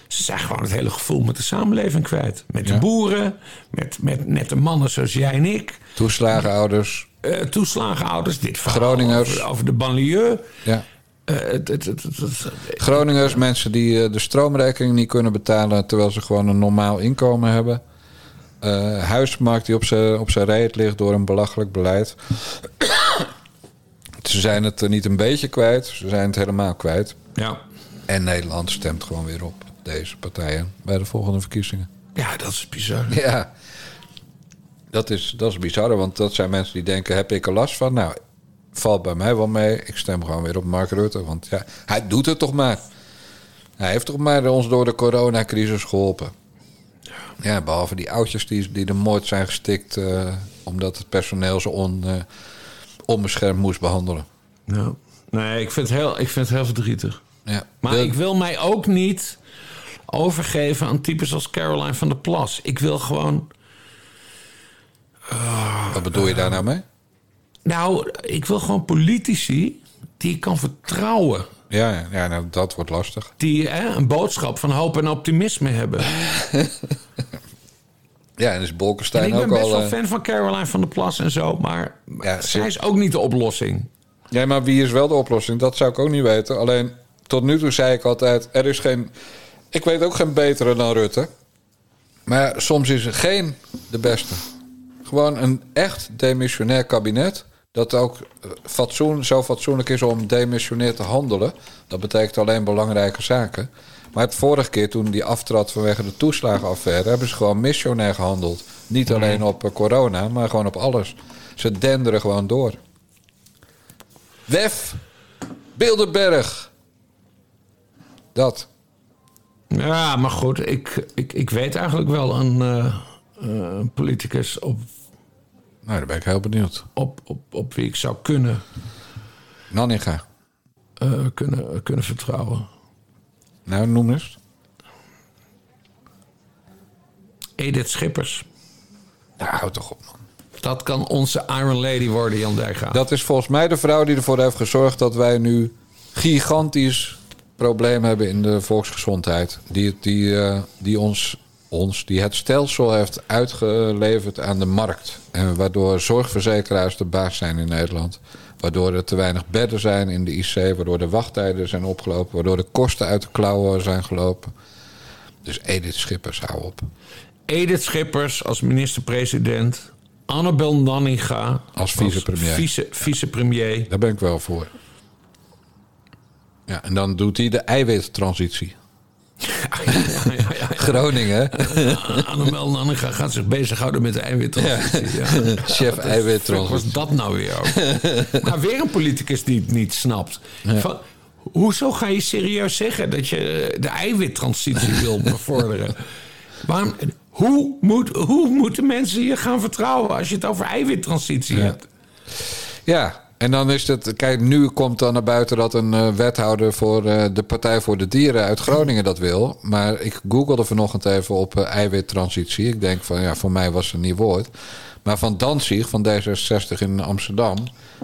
Speaker 2: Ze zijn gewoon het hele gevoel met de samenleving kwijt. Met de boeren, met, met nette mannen zoals jij en ik.
Speaker 1: Toeslagenouders.
Speaker 2: eh toeslagenouders, dit verhaal
Speaker 1: Groningers.
Speaker 2: Over, over de banlieue.
Speaker 1: Ja.
Speaker 2: Het, het, het, het- het-
Speaker 1: Groningers, mensen die eh, de stroomrekening niet kunnen betalen terwijl ze gewoon een normaal inkomen hebben. Eh, huismarkt die op zijn op zijn reet ligt door een belachelijk beleid. ze zijn het er niet een beetje kwijt, ze zijn het helemaal kwijt.
Speaker 2: ja.
Speaker 1: En Nederland stemt gewoon weer op deze partijen bij de volgende verkiezingen.
Speaker 2: ja, dat is bizar.
Speaker 1: Ja, dat is, dat is bizar, want dat zijn mensen die denken: heb ik er last van? Nou, valt bij mij wel mee. Ik stem gewoon weer op Mark Rutte, want ja, hij doet het toch maar. Hij heeft toch maar ons door de coronacrisis geholpen. Ja, behalve die oudjes die, die er moord zijn gestikt... eh, omdat het personeel ze on, eh, onbeschermd moest behandelen.
Speaker 2: Ja. Nee, ik vind, het heel, ik vind het heel verdrietig.
Speaker 1: Ja.
Speaker 2: Maar
Speaker 1: De-
Speaker 2: ik wil mij ook niet overgeven aan types als Caroline van der Plas. Ik wil gewoon.
Speaker 1: Wat bedoel je daar nou mee?
Speaker 2: Nou, ik wil gewoon politici die ik kan vertrouwen.
Speaker 1: Ja, ja, nou, dat wordt lastig.
Speaker 2: Die hè, een boodschap van hoop en optimisme hebben. <laughs>
Speaker 1: Ja, en is
Speaker 2: En
Speaker 1: Bolkestein
Speaker 2: ik ben
Speaker 1: ook
Speaker 2: best
Speaker 1: al...
Speaker 2: wel
Speaker 1: eh,
Speaker 2: fan van Caroline van der Plas en zo. Maar
Speaker 1: Ja,
Speaker 2: zij
Speaker 1: ze-
Speaker 2: is ook niet de oplossing.
Speaker 1: Ja, maar wie is wel de oplossing? Dat zou ik ook niet weten. Alleen tot nu toe zei ik altijd: er is geen. Ik weet ook geen betere dan Rutte. Maar soms is er geen de beste. Gewoon een echt demissionair kabinet. Dat ook fatsoen, zo fatsoenlijk is om demissionair te handelen. Dat betekent alleen belangrijke zaken. Maar het vorige keer toen die aftrad vanwege de toeslagenaffaire... hebben ze gewoon missionair gehandeld. Niet alleen op eh, corona, maar gewoon op alles. Ze denderen gewoon door. Wef, Bilderberg. Dat.
Speaker 2: Ja, maar goed, ik, ik, ik weet eigenlijk wel een, eh, eh, een politicus op,
Speaker 1: Nou, daar ben ik heel benieuwd.
Speaker 2: op, op, op wie ik zou kunnen,
Speaker 1: Nanninga.
Speaker 2: eh, kunnen, kunnen vertrouwen.
Speaker 1: Nou, noem eens.
Speaker 2: Edith Schippers.
Speaker 1: Nou, houd toch op, man.
Speaker 2: Dat kan onze Iron Lady worden, Jan Dijkgraaf.
Speaker 1: Dat is volgens mij de vrouw die ervoor heeft gezorgd dat wij nu gigantisch probleem hebben in de volksgezondheid. Die, die, eh, die ons, ons, die het stelsel heeft uitgeleverd aan de markt. En waardoor zorgverzekeraars de baas zijn in Nederland. Waardoor er te weinig bedden zijn in de IC. Waardoor de wachttijden zijn opgelopen. Waardoor de kosten uit de klauwen zijn gelopen. Dus Edith Schippers, hou op.
Speaker 2: Edith Schippers als minister-president. Annabel Nanninga
Speaker 1: Als vicepremier.
Speaker 2: vice- vicepremier.
Speaker 1: Daar ben ik wel voor. Ja, en dan doet hij de eiwittransitie.
Speaker 2: Ja, ja, ja, ja.
Speaker 1: Groningen,
Speaker 2: Annabel Nanninga gaat zich bezighouden met de eiwittransitie. <laughs>
Speaker 1: Chef
Speaker 2: Wat
Speaker 1: eiwittransitie.
Speaker 2: was dat nou weer ook? <laughs> maar weer een politicus die het niet snapt. Van, hoezo ga je serieus zeggen dat je de eiwittransitie <laughs> wil bevorderen? Waarom, hoe, moet, hoe moeten mensen je gaan vertrouwen als je het over eiwittransitie hebt?
Speaker 1: Ja, en dan is het. Kijk, nu komt dan naar buiten dat een eh, wethouder voor eh, de Partij voor de Dieren uit Groningen dat wil. Maar ik googelde vanochtend even op eh, eiwittransitie. Ik denk van ja, voor mij was het een nieuw woord. Maar van Danzig, van D66 in Amsterdam.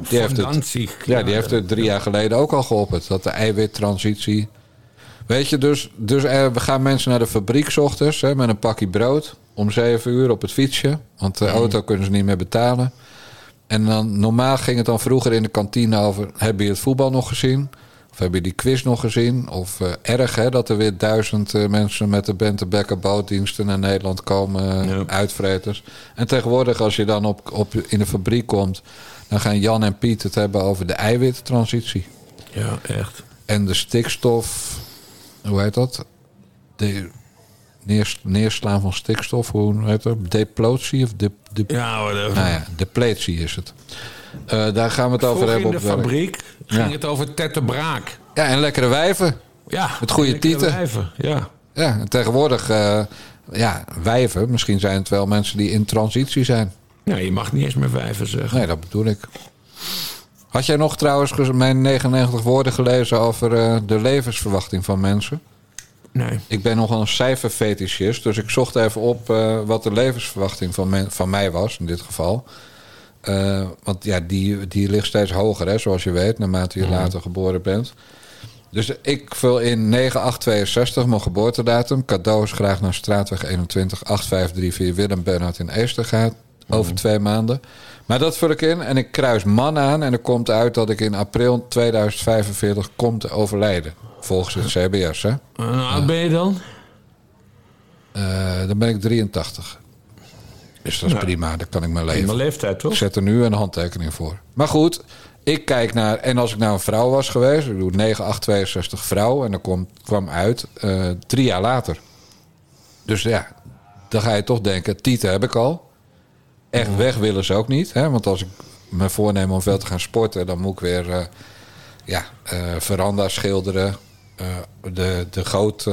Speaker 1: Die heeft het,
Speaker 2: Danzig,
Speaker 1: ja,
Speaker 2: ja.
Speaker 1: die heeft het drie jaar geleden ook al geopperd. Dat de eiwittransitie. Weet je, dus, dus er, we gaan mensen naar de fabriek ochtends hè, met een pakje brood. Om zeven uur op het fietsje. Want de auto kunnen ze niet meer betalen. En dan, normaal ging het dan vroeger in de kantine over... heb je het voetbal nog gezien? Of heb je die quiz nog gezien? Of eh, erg hè, dat er weer duizend eh, mensen... met de Bente Becker bootdiensten naar Nederland komen, eh,
Speaker 2: Ja.
Speaker 1: uitvreters. En tegenwoordig als je dan op, op, in de fabriek komt... dan gaan Jan en Piet het hebben over de eiwittransitie.
Speaker 2: Ja, echt.
Speaker 1: En de stikstof... Hoe heet dat? De neers- neerslaan van stikstof. Hoe heet dat? Deplotie of de, de,
Speaker 2: Ja, whatever.
Speaker 1: nou ja, depletie is het. Eh, daar gaan we het over hebben
Speaker 2: in
Speaker 1: op
Speaker 2: de
Speaker 1: werk.
Speaker 2: fabriek ging
Speaker 1: Ja.
Speaker 2: het over tettebraak.
Speaker 1: Ja, en lekkere wijven.
Speaker 2: Ja,
Speaker 1: Met goede tieten.
Speaker 2: wijven, Ja.
Speaker 1: Ja, en tegenwoordig, eh, ja, wijven. Misschien zijn het wel mensen die in transitie zijn.
Speaker 2: ja, je mag niet eens meer wijven zeggen.
Speaker 1: Nee, dat bedoel ik. Had jij nog trouwens mijn 99 woorden gelezen over eh, de levensverwachting van mensen?
Speaker 2: Nee.
Speaker 1: Ik ben nogal een cijferfetischist, dus ik zocht even op eh, wat de levensverwachting van, men- van mij was in dit geval. Eh, want ja, die, die ligt steeds hoger, hè, zoals je weet, naarmate je later geboren bent. Dus ik vul in 9862 mijn geboortedatum. Cadeaus graag naar Straatweg 21 8534 Willem Bernhard in Eestergaat. Over twee maanden. Maar dat vul ik in en ik kruis man aan. En er komt uit dat ik in april 2045 kom te overlijden. Volgens het CBS, hè.
Speaker 2: En hoe oud ben je dan?
Speaker 1: Eh, dan ben ik 83. Dus dat is prima, dan kan ik mijn
Speaker 2: In
Speaker 1: leven.
Speaker 2: mijn leeftijd,
Speaker 1: Ik
Speaker 2: toch?
Speaker 1: zet er nu een handtekening voor. Maar goed, ik kijk naar... En als ik nou een vrouw was geweest... Ik doe 9862 vrouw. En dan komt, kwam uit eh, drie jaar later. Dus ja, dan ga je toch denken... Tieten heb ik al. Echt weg willen ze ook niet. Hè? Want als ik me voorneem om veel te gaan sporten... dan moet ik weer eh, ja, eh, veranda schilderen... eh, de, de goot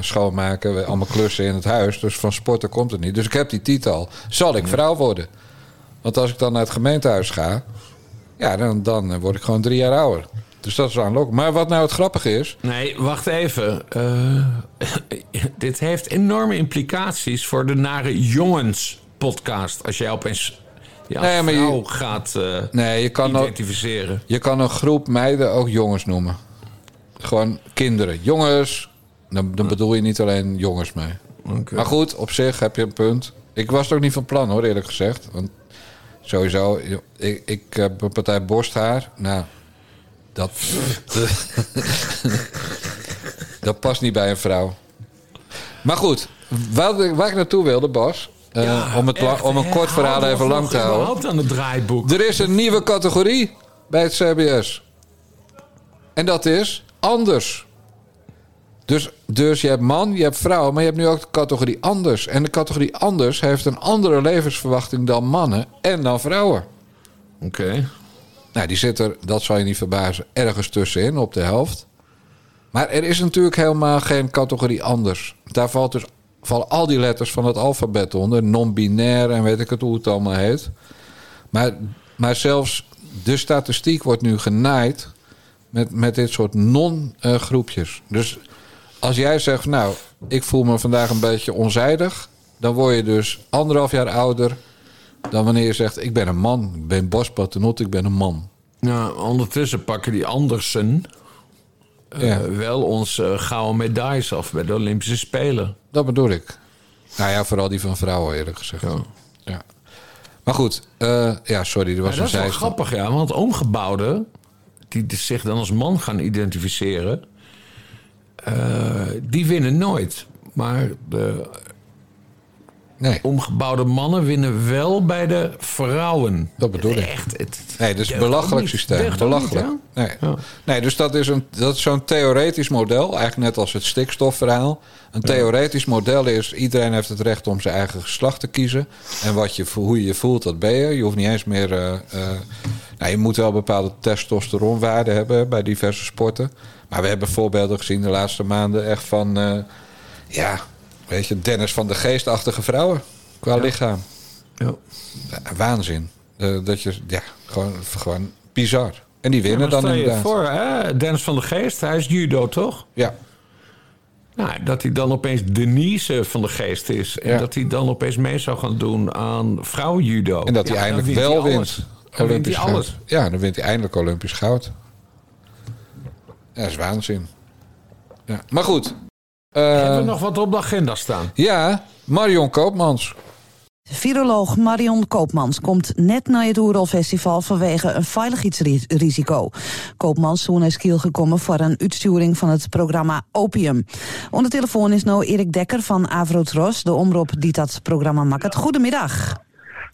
Speaker 1: schoonmaken, allemaal klussen in het huis. Dus van sporten komt het niet. Dus ik heb die titel. Zal ik vrouw worden? Want als ik dan naar het gemeentehuis ga, ja, dan, dan word ik gewoon drie jaar ouder. Dus dat is aanlokkelijk. Maar wat nou het grappige is.
Speaker 2: Nee, wacht even. <laughs> Dit heeft enorme implicaties voor de Nare Jongens podcast. Als jij opeens als
Speaker 1: Nee, maar je-
Speaker 2: vrouw gaat eh,
Speaker 1: Nee, je kan, ook,
Speaker 2: identificeren.
Speaker 1: je kan een groep meiden ook jongens noemen. Gewoon kinderen. Jongens. Dan, dan bedoel je niet alleen jongens mee. Maar goed, op zich heb je een punt. Ik was het ook niet van plan hoor, eerlijk gezegd. Want sowieso, ik, ik heb een partij borsthaar. Nou, dat. <laughs> dat past niet bij een vrouw. Maar goed, waar, ik- waar ik naartoe wilde, Bas. Eh,
Speaker 2: Ja,
Speaker 1: om, het, la-
Speaker 2: echt,
Speaker 1: om een kort verhaal even lang te houden.
Speaker 2: aan het draaiboek.
Speaker 1: Er is een nieuwe categorie bij het CBS. En dat is anders. Dus, dus je hebt man, je hebt vrouw, maar je hebt nu ook de categorie anders. En de categorie anders heeft een andere levensverwachting dan mannen en dan vrouwen.
Speaker 2: Oké.
Speaker 1: Nou, die zit er, dat zal je niet verbazen, ergens tussenin op de helft. Maar er is natuurlijk helemaal geen categorie anders. Daar valt dus, vallen al die letters van het alfabet onder. Non-binair en weet ik het hoe het allemaal heet. Maar, maar zelfs de statistiek wordt nu genaaid met, met dit soort non-groepjes. Dus als jij zegt, nou, ik voel me vandaag een beetje onzijdig... dan word je dus anderhalf jaar ouder dan wanneer je zegt... ik ben een man, ik ben Bas Patenot, ik ben een man.
Speaker 2: Nou, ondertussen pakken die Andersen
Speaker 1: Ja.
Speaker 2: wel onze gouden medailles af bij de Olympische Spelen.
Speaker 1: Dat bedoel ik. Nou ja, vooral die van vrouwen eerlijk gezegd. Ja. Maar goed, eh, ja, sorry, er was
Speaker 2: Ja, dat is wel grappig, ja. Want omgebouwden, die zich dan als man gaan identificeren... eh, die winnen nooit. Maar de
Speaker 1: Nee.
Speaker 2: omgebouwde mannen winnen wel bij de vrouwen.
Speaker 1: Dat bedoel ik.
Speaker 2: Echt, het,
Speaker 1: Nee, een
Speaker 2: ook
Speaker 1: belachelijk systeem.
Speaker 2: Niet,
Speaker 1: Belachelijk. nee.
Speaker 2: Ja.
Speaker 1: nee, dus dat is, een, dat is zo'n theoretisch model. Eigenlijk net als het stikstofverhaal. Een theoretisch model is... iedereen heeft het recht om zijn eigen geslacht te kiezen. En wat je, hoe je je voelt, dat ben je. Je hoeft niet eens meer... nou, je moet wel bepaalde testosteronwaarden hebben... bij diverse sporten. Maar we hebben voorbeelden gezien de laatste maanden... echt van... eh, ja, weet je, Dennis van de Geestachtige vrouwen. Qua lichaam.
Speaker 2: Ja.
Speaker 1: Waanzin. Eh, dat je, ja, gewoon, gewoon bizar. En die winnen
Speaker 2: Maar
Speaker 1: dan
Speaker 2: stel je
Speaker 1: inderdaad.
Speaker 2: voor, hè? Dennis van de Geest, hij is judo, toch?
Speaker 1: Ja,
Speaker 2: Nou, dat hij dan opeens Denise van de Geest is. En
Speaker 1: Ja.
Speaker 2: dat hij dan opeens mee zou gaan doen aan vrouwenjudo.
Speaker 1: en dat hij
Speaker 2: Ja,
Speaker 1: eindelijk
Speaker 2: wint
Speaker 1: wel
Speaker 2: hij
Speaker 1: wint.
Speaker 2: Dan wint hij
Speaker 1: goud.
Speaker 2: alles.
Speaker 1: Ja, dan wint hij eindelijk Olympisch goud. Ja, dat is waanzin. Ja. Maar goed. Eh,
Speaker 2: Hebben we nog wat op de agenda staan?
Speaker 1: Ja, Marion Koopmans.
Speaker 5: Viroloog Marion Koopmans komt net naar het Oerolfestival vanwege een veiligheidsrisico. Koopmans toen is kiel gekomen voor een uitsturing van het programma Opium. Onder de telefoon is nou Erik Dekker van Avrotros, de omroep die dat programma maakt. Goedemiddag.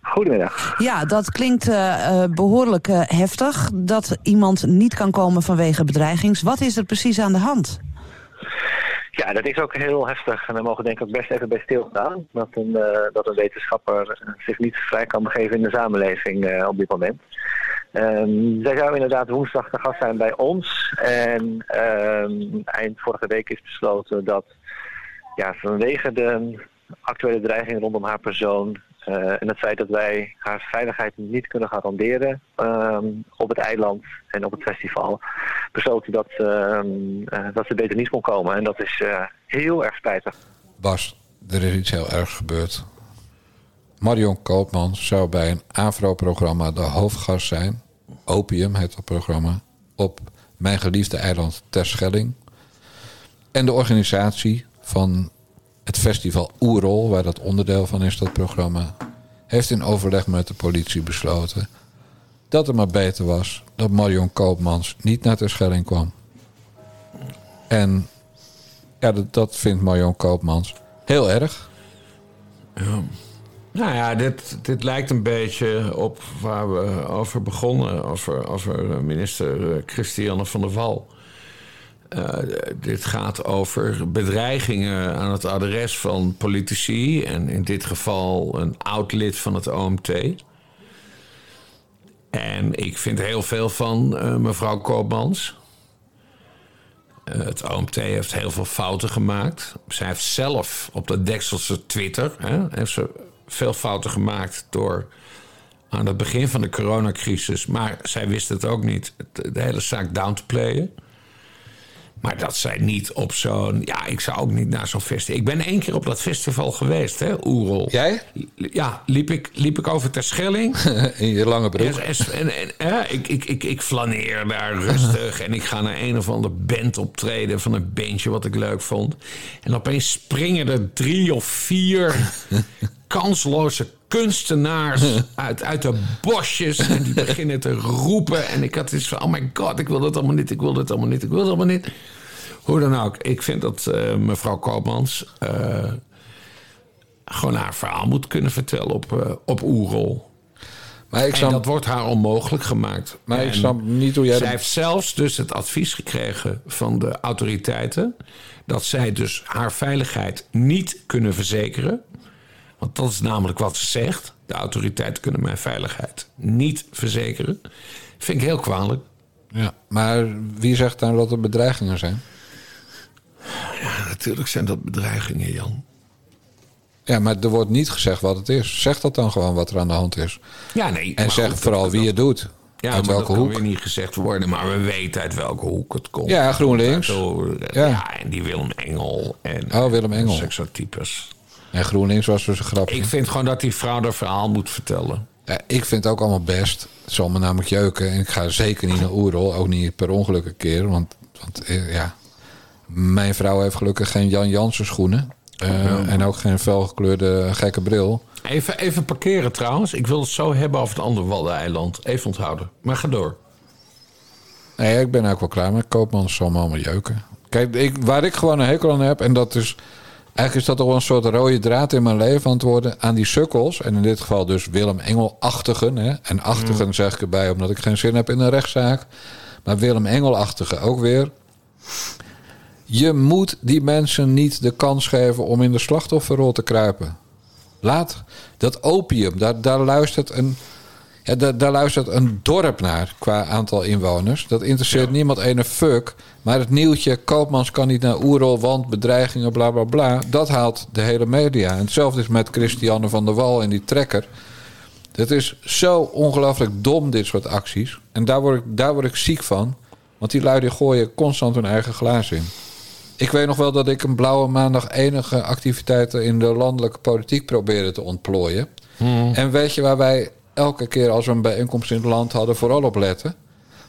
Speaker 6: Goedemiddag.
Speaker 5: Ja, dat klinkt eh, eh, behoorlijk eh, heftig dat iemand niet kan komen vanwege bedreigings. Wat is er precies aan de hand?
Speaker 6: Ja, dat is ook heel heftig. En daar mogen we denk ik best even bij stilstaan. Dat een, eh, dat een wetenschapper eh, zich niet vrij kan begeven in de samenleving eh, op dit moment. Ehm, zij zou inderdaad woensdag te gast zijn bij ons. En ehm, eind vorige week is besloten dat ja, vanwege de actuele dreiging rondom haar persoon... eh, en het feit dat wij haar veiligheid niet kunnen garanderen ehm, op het eiland en op het festival, besloten dat, ehm, eh, dat ze beter niet kon komen. En dat is eh, heel erg spijtig.
Speaker 1: Bas, er is iets heel ergs gebeurd. Marion Koopmans zou bij een AVRO-programma de hoofdgast zijn. Opium heet dat programma. Op Mijn Geliefde Eiland Terschelling. En de organisatie van het festival Oerol, waar dat onderdeel van is, dat programma, heeft in overleg met de politie besloten dat het maar beter was dat Marion Koopmans niet naar Terschelling kwam. En ja, dat, vindt Marion Koopmans heel erg.
Speaker 2: Nou ja, dit, dit lijkt een beetje op waar we over begonnen. Over, minister eh, Christiane van der Wal. Eh, dit gaat over bedreigingen aan het adres van politici. En in dit geval een oud lid van het OMT. En ik vind heel veel van eh, mevrouw Koopmans. Eh, het OMT heeft heel veel fouten gemaakt. Zij heeft zelf op de Dekselse Twitter... Hè, heeft ze veel fouten gemaakt door aan het begin van de coronacrisis... maar zij wist het ook niet, de hele zaak down te playen. Maar dat zij niet op zo'n... Ja, ik zou ook niet naar zo'n festival... Ik ben één keer op dat festival geweest, hè, Oerol.
Speaker 1: Jij?
Speaker 2: Ja, liep ik, liep ik over Terschelling... <laughs>
Speaker 1: In je lange broek.
Speaker 2: En, en, en, hè, ik, ik, ik, ik flaneer daar rustig en ik ga naar een of ander band optreden van een bandje wat ik leuk vond. En opeens springen er drie of vier <laughs> kansloze kunstenaars <laughs> uit, uit de bosjes en die beginnen te roepen. En ik had iets van, oh my god, ik wil dat allemaal niet, ik wil dat allemaal niet, ik wil dat allemaal niet. Hoe dan ook, ik vind dat eh, mevrouw Koopmans eh, gewoon haar verhaal moet kunnen vertellen op, eh, op Oerol.
Speaker 1: Maar ik
Speaker 2: En dat wordt haar onmogelijk gemaakt.
Speaker 1: maar ik snap niet hoe jij...
Speaker 2: zij
Speaker 1: dat-
Speaker 2: heeft zelfs dus het advies gekregen van de autoriteiten... dat zij dus haar veiligheid niet kunnen verzekeren. Want dat is namelijk wat ze zegt. De autoriteiten kunnen mijn veiligheid niet verzekeren. Vind ik heel kwalijk.
Speaker 1: Ja, maar wie zegt nou dat er bedreigingen zijn?
Speaker 2: Ja, natuurlijk zijn dat bedreigingen, Jan.
Speaker 1: Ja, maar er wordt niet gezegd wat het is. Zeg dat dan gewoon wat er aan de hand is.
Speaker 2: Ja, nee.
Speaker 1: En zeg
Speaker 2: goed,
Speaker 1: vooral wie het doet.
Speaker 2: Ja,
Speaker 1: uit welke
Speaker 2: dat kan
Speaker 1: hoek.
Speaker 2: weer niet gezegd worden. Maar we weten uit welke hoek het komt.
Speaker 1: Ja, GroenLinks.
Speaker 2: Uit-
Speaker 1: Ja.
Speaker 2: ja. en die Willem Engel. En,
Speaker 1: Oh, Willem Engel.
Speaker 2: Seksotypes.
Speaker 1: En GroenLinks was dus een grapje.
Speaker 2: Ik vind gewoon dat die vrouw haar verhaal moet vertellen.
Speaker 1: Ja, ik vind het ook allemaal best. Het zal me namelijk jeuken. En ik ga zeker niet naar Oerol. Ook niet per ongeluk een keer. Want, want eh, ja, mijn vrouw heeft gelukkig geen Jan Jansen schoenen. Eh, En ook geen felgekleurde gekke bril.
Speaker 2: Even, even parkeren trouwens. Ik wil het zo hebben over het andere Waddeneiland. Even onthouden. Maar ga door.
Speaker 1: Nee, ik ben ook wel klaar met Koopmans. zal me allemaal jeuken. Kijk, ik, waar ik gewoon een hekel aan heb... en dat is Eigenlijk is dat toch wel een soort rode draad in mijn leven worden. Aan die sukkels. En in dit geval dus Willem Engel-achtigen. hè. En achtigen zeg ik erbij omdat ik geen zin heb in een rechtszaak. Maar Willem Engel-achtigen ook weer. Je moet die mensen niet de kans geven om in de slachtofferrol te kruipen. Laat dat opium, daar, daar, luistert een, ja, daar, luistert een dorp naar qua aantal inwoners. Dat interesseert niemand ene fuck. Maar het nieuwtje, Koopmans kan niet naar Oerol, want bedreigingen, bla bla bla. Dat haalt de hele media. En hetzelfde is met Christiane van der Wal en die trekker. Het is zo ongelooflijk dom, dit soort acties. En daar word ik, daar word ik ziek van. Want die lui die gooien constant hun eigen glaas in. Ik weet nog wel dat ik een blauwe maandag enige activiteiten in de landelijke politiek probeerde te ontplooien. En weet je waar wij elke keer als we een bijeenkomst in het land hadden vooral op letten?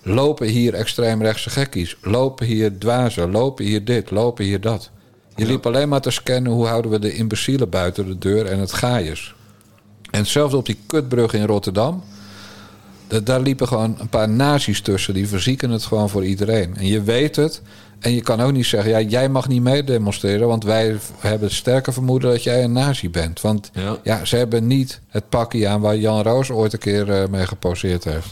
Speaker 1: Lopen hier extreemrechtse gekkies. Lopen hier dwazen. Lopen hier dit. Lopen hier dat. Je liep alleen maar te scannen hoe houden we de imbecielen buiten de deur en het gaaiers. En hetzelfde op die kutbrug in Rotterdam. Da- Daar liepen gewoon een paar nazi's tussen. Die verzieken het gewoon voor iedereen. En je weet het. En je kan ook niet zeggen, ja, jij mag niet meedemonstreren. Want wij hebben het sterke vermoeden dat jij een nazi bent. Want
Speaker 2: Ja.
Speaker 1: ja, ze hebben niet het pakje aan waar Jan Roos ooit een keer eh, mee geposeerd heeft.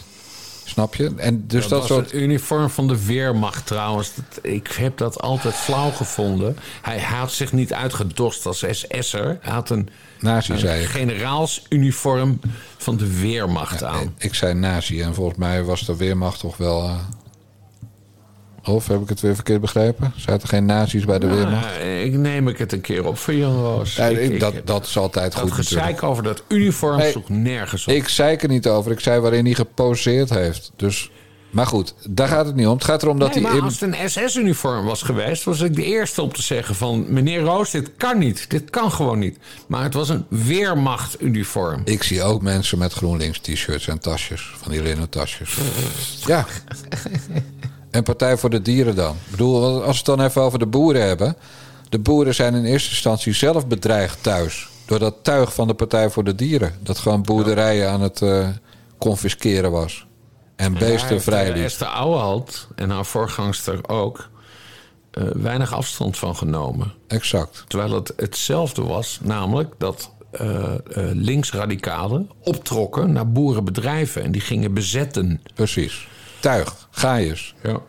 Speaker 1: Snap je? En dus
Speaker 2: dat,
Speaker 1: soort.
Speaker 2: het uniform van de Weermacht trouwens. Dat- ik heb dat altijd flauw gevonden. Hij, hij had zich niet uitgedost als SS'er. Hij had een,
Speaker 1: Nazi,
Speaker 2: een
Speaker 1: zei
Speaker 2: generaalsuniform van de Weermacht aan.
Speaker 1: Ik zei nazi en volgens mij was de Weermacht toch wel. eh, Of heb ik het weer verkeerd begrepen? Zaten geen nazi's bij de Weermacht?
Speaker 2: Nou, ik neem ik het een keer op voor Jan Roos.
Speaker 1: Ja,
Speaker 2: Ik-
Speaker 1: ik-
Speaker 2: ik-
Speaker 1: dat, dat is altijd
Speaker 2: dat
Speaker 1: goed natuurlijk.
Speaker 2: gezeik over dat uniform sloeg nergens op.
Speaker 1: Ik zei er niet over. Ik zei waarin hij geposeerd heeft. Dus, maar goed, daar gaat het niet om. Het gaat erom dat
Speaker 2: Nee,
Speaker 1: hij...
Speaker 2: maar als het een SS-uniform was geweest, was ik de eerste om te zeggen van... meneer Roos, dit kan niet. Dit kan gewoon niet. Maar het was een Weermacht-uniform.
Speaker 1: Ik zie ook mensen met GroenLinks t-shirts en tasjes. Van die linnen tasjes. <laughs> Ja. En Partij voor de Dieren dan. Ik bedoel, als we het dan even over de boeren hebben. De boeren zijn in eerste instantie zelf bedreigd thuis. Door dat tuig van de Partij voor de Dieren. Dat gewoon boerderijen aan het eh confisceren was. En beesten
Speaker 2: heeft,
Speaker 1: vrij
Speaker 2: eh. Esther Ouwehand en haar voorgangster ook... eh, weinig afstand van genomen.
Speaker 1: Exact.
Speaker 2: Terwijl het hetzelfde was, namelijk dat eh, linksradicalen optrokken naar boerenbedrijven en die gingen bezetten.
Speaker 1: Precies. Tuig. Gaaiers.
Speaker 2: Ja.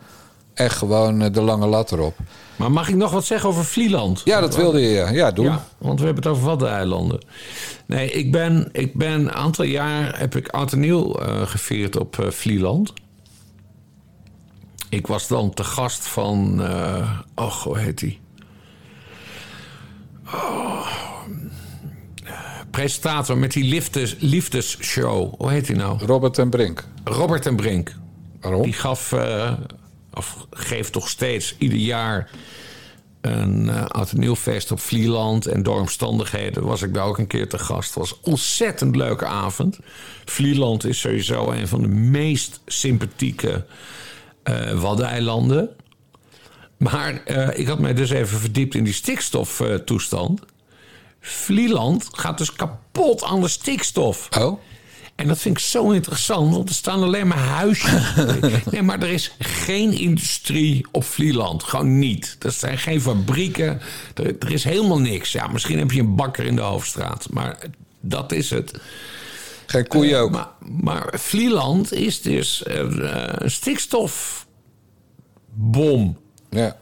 Speaker 1: Echt gewoon eh, de lange lat erop.
Speaker 2: Maar mag ik nog wat zeggen over Vlieland?
Speaker 1: Ja, dat wilde je. ja. Doen.
Speaker 2: Ja, want we hebben het over Waddeneilanden. Nee, ik ben, ik ben een aantal jaar heb ik oud en nieuw eh, gevierd op eh, Vlieland. Ik was dan te gast van, eh och, hoe heet die? Oh, presentator met die liefdes, liefdesshow. Hoe heet die nou?
Speaker 1: Robert en Brink.
Speaker 2: Robert en Brink.
Speaker 1: Waarom?
Speaker 2: Die gaf, eh, of geeft toch steeds ieder jaar een uh, oud op Vlieland. En door omstandigheden was ik daar ook een keer te gast. Het was een ontzettend leuke avond. Vlieland is sowieso een van de meest sympathieke uh, Waddeneilanden. Maar uh, ik had mij dus even verdiept in die stikstoftoestand. Vlieland gaat dus kapot aan de stikstof.
Speaker 1: Oh?
Speaker 2: En dat vind ik zo interessant, want er staan alleen maar huisjes. <laughs> nee, maar er is geen industrie op Vlieland. Gewoon niet. Er zijn geen fabrieken. Er, er, is helemaal niks. Ja, misschien heb je een bakker in de hoofdstraat. Maar dat is het.
Speaker 1: Geen koeien ook.
Speaker 2: Uh, maar, maar, Vlieland is dus uh, een stikstofbom.
Speaker 1: Ja.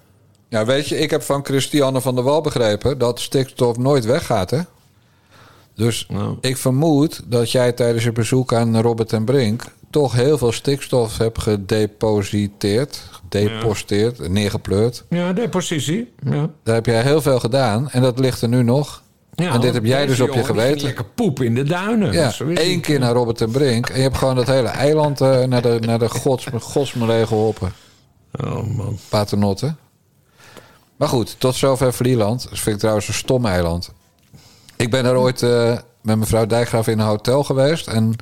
Speaker 1: ja, weet je, ik heb van Christiane van der Wal begrepen... dat stikstof nooit weggaat, hè? Dus nou. ik vermoed dat jij tijdens je bezoek aan Robert en Brink... toch heel veel stikstof hebt gedepositeerd, gedeposteerd, ja. neergepleurd.
Speaker 2: Ja, depositie. Ja.
Speaker 1: Daar heb jij heel veel gedaan en dat ligt er nu nog. Ja, en dit heb jij dus op je geweten.
Speaker 2: Lekker poep in de duinen.
Speaker 1: Ja, één keer naar Robert en Brink... en je hebt gewoon dat hele eiland uh, naar de, naar de gods, godsmelee geholpen.
Speaker 2: Oh man.
Speaker 1: Paternotte. Maar goed, tot zover Vlieland. Dat vind ik trouwens een stom eiland. Ik ben er ooit uh, met mevrouw Dijkgraaf in een hotel geweest. En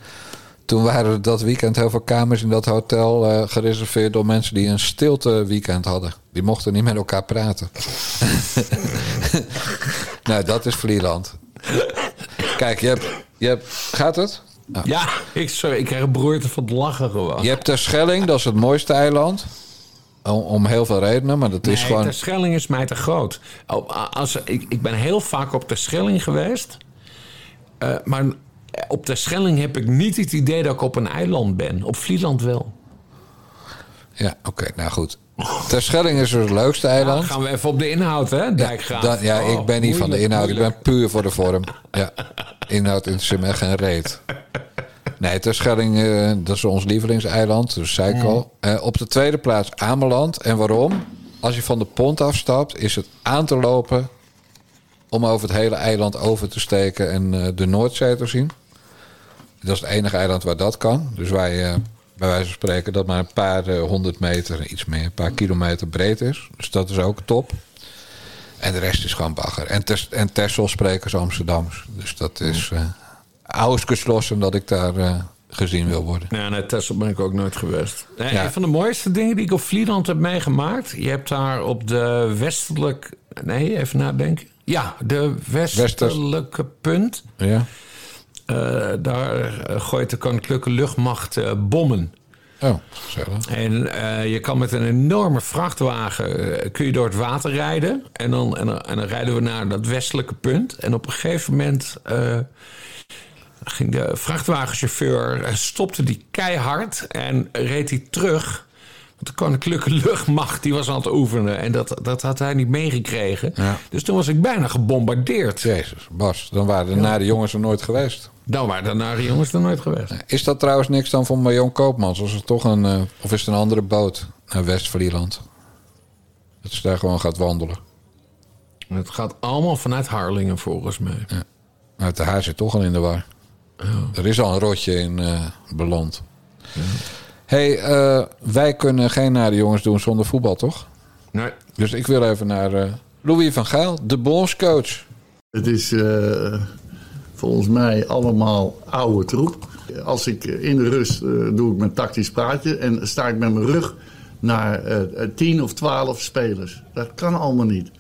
Speaker 1: toen waren er dat weekend heel veel kamers in dat hotel uh, gereserveerd door mensen die een stilte weekend hadden. Die mochten niet met elkaar praten. <laughs> nou, dat is Vlieland. Kijk, je hebt, je hebt. Gaat het?
Speaker 2: Ja, ik, sorry, ik krijg een broerte van het lachen gewoon.
Speaker 1: Je hebt Terschelling, dat is het mooiste eiland. Om, heel veel redenen, maar dat is gewoon...
Speaker 2: de Schelling is mij te groot. Als, ik, ik ben heel vaak op de Schelling geweest. Eh, maar op de Schelling heb ik niet het idee dat ik op een eiland ben. Op Vlieland wel.
Speaker 1: Ja, oké, nou goed. Terschelling is het leukste
Speaker 2: Dan
Speaker 1: eiland.
Speaker 2: gaan we even op de inhoud, hè, Dijkgraaf?
Speaker 1: Dan- ja,
Speaker 2: Oh,
Speaker 1: ik ben niet van de
Speaker 2: moeilijk,
Speaker 1: inhoud. Ik ben puur voor de vorm. Ja, inhoud interesseert me echt geen reet. Nee, Terschelling, eh dat is ons lievelingseiland. Dus zei ik al. Eh, op de tweede plaats Ameland. En waarom? Als je van de pont afstapt, is het aan te lopen... om over het hele eiland over te steken en eh, de Noordzee te zien. Dat is het enige eiland waar dat kan. Dus waar je, bij wijze van spreken, dat maar een paar honderd meter, iets meer, een paar kilometer breed is. Dus dat is ook top. En de rest is gewoon bagger. En, ter, en Texel spreken ze Amsterdams. Dus dat is ausgeslossen dat ik daar eh, gezien wil worden.
Speaker 2: Ja, naar Texel ben ik ook nooit geweest. Nee,
Speaker 1: Ja.
Speaker 2: Een van de mooiste dingen die ik op Vlieland heb meegemaakt. Je hebt daar op de westelijk... Nee, even nadenken. Ja, de westelijke punt.
Speaker 1: Ja.
Speaker 2: Eh, daar eh, gooit de Koninklijke Luchtmacht bommen.
Speaker 1: Oh, gezellig.
Speaker 2: En je kan met een enorme vrachtwagen kun je door het water rijden. En dan, en, dan, en dan rijden we naar dat westelijke punt. En op een gegeven moment ging de vrachtwagenchauffeur... eh, stopte die keihard en reed hij terug... Want de Koninklijke Luchtmacht die was aan het oefenen. En dat, dat had hij niet meegekregen.
Speaker 1: Ja.
Speaker 2: Dus toen was ik bijna gebombardeerd.
Speaker 1: Jezus, Bas, dan waren de nare jongens er nooit geweest.
Speaker 2: Dan waren de nare jongens er nooit geweest.
Speaker 1: Is dat trouwens niks dan voor Marion Koopmans? Als het toch een, eh, of is het een andere boot naar West-Vlieland? Dat ze daar gewoon gaat wandelen.
Speaker 2: Het gaat allemaal vanuit Harlingen volgens mij.
Speaker 1: Nou, de haar zit toch al in de war. Er is al een rotje in eh, beland. hey, eh, wij kunnen geen nare jongens doen zonder voetbal, toch?
Speaker 2: Nee.
Speaker 1: Dus ik wil even naar eh, Louis van Gaal, de bondscoach.
Speaker 7: Het is eh, volgens mij allemaal oude troep. Als ik in de rust eh, doe ik mijn tactisch praatje en sta ik met mijn rug naar 10 of 12 spelers. Dat kan allemaal niet.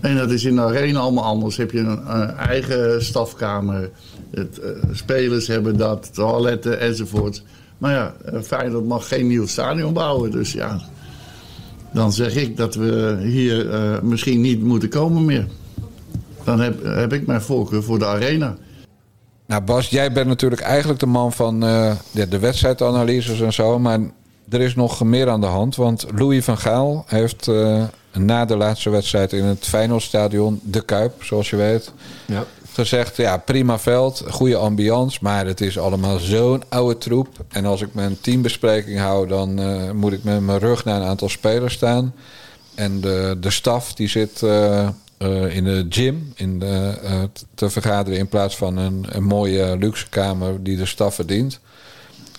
Speaker 7: En dat is in de arena allemaal anders. Heb je een eigen stafkamer. Het, eh, spelers hebben dat, toiletten enzovoort. Maar ja, eh, Feyenoord mag geen nieuw stadion bouwen. Dus ja, dan zeg ik dat we hier eh, misschien niet moeten komen meer. Dan heb, heb ik mijn voorkeur voor de arena.
Speaker 1: Nou Bas, jij bent natuurlijk eigenlijk de man van de, de wedstrijdanalyses en zo. Maar er is nog meer aan de hand. Want Louis van Gaal heeft na de laatste wedstrijd in het Feyenoordstadion, de Kuip, zoals je weet...
Speaker 2: Ja.
Speaker 1: gezegd, ja, prima veld, goede ambiance, maar het is allemaal zo'n oude troep. En als ik mijn teambespreking hou, dan eh, moet ik met mijn rug naar een aantal spelers staan. En de, de staf die zit eh, eh, in de gym in de, te vergaderen in plaats van een, een mooie luxe kamer die de staf verdient.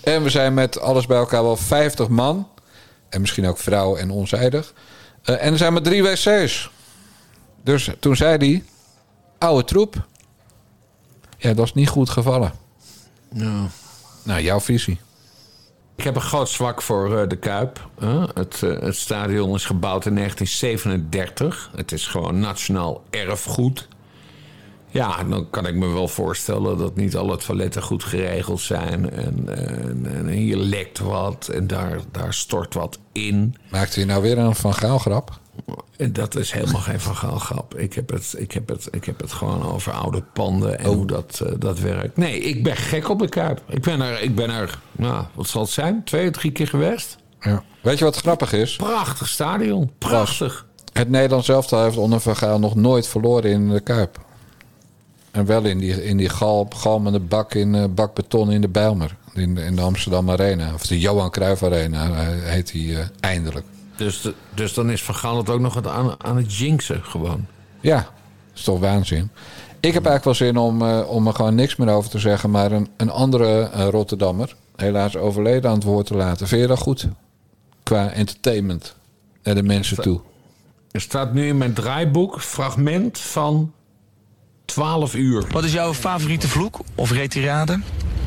Speaker 1: En we zijn met alles bij elkaar wel 50 man. En misschien ook vrouw en onzijdig. Eh, en er zijn maar drie wc's. Dus toen zei hij, oude troep. Ja, dat is niet goed gevallen. Nou, jouw visie.
Speaker 2: Ik heb een groot zwak voor eh, de Kuip. hè. het, eh, het stadion is gebouwd in 1937. Het is gewoon nationaal erfgoed. Ja, dan kan ik me wel voorstellen dat niet alle toiletten goed geregeld zijn. En, en, en hier lekt wat en daar, daar stort wat in.
Speaker 1: Maakt hij nou weer een Van Gaal grap?
Speaker 2: En dat is helemaal geen Van Gaal grap. Ik heb het, ik heb het, ik heb het gewoon over oude panden en hoe dat, eh, dat werkt. Nee, ik ben gek op de Kuip. Ik ben er, ik ben er nou, wat zal het zijn? Twee, drie keer geweest.
Speaker 1: Ja. Weet je wat grappig is?
Speaker 2: Prachtig stadion. Prachtig.
Speaker 1: Het Nederlands elftal heeft onder Van Gaal nog nooit verloren in de Kuip. En wel in die, in die gal, galmende bak in eh, bak beton in de Bijlmer. In de, in de Amsterdam Arena. Of de Johan Cruijff Arena eh, heet die eh, eindelijk.
Speaker 2: Dus, de- dus dan is Van Gaal het ook nog wat aan, aan het jinxen gewoon.
Speaker 1: Ja, dat is toch waanzin. Ik heb eigenlijk wel zin om, om er gewoon niks meer over te zeggen. Maar een, een andere Rotterdammer, helaas overleden, aan het woord te laten. Vind je dat goed? Qua entertainment naar de mensen toe.
Speaker 2: Er staat nu in mijn draaiboek fragment van 12 uur.
Speaker 8: Wat is jouw favoriete vloek of retirade?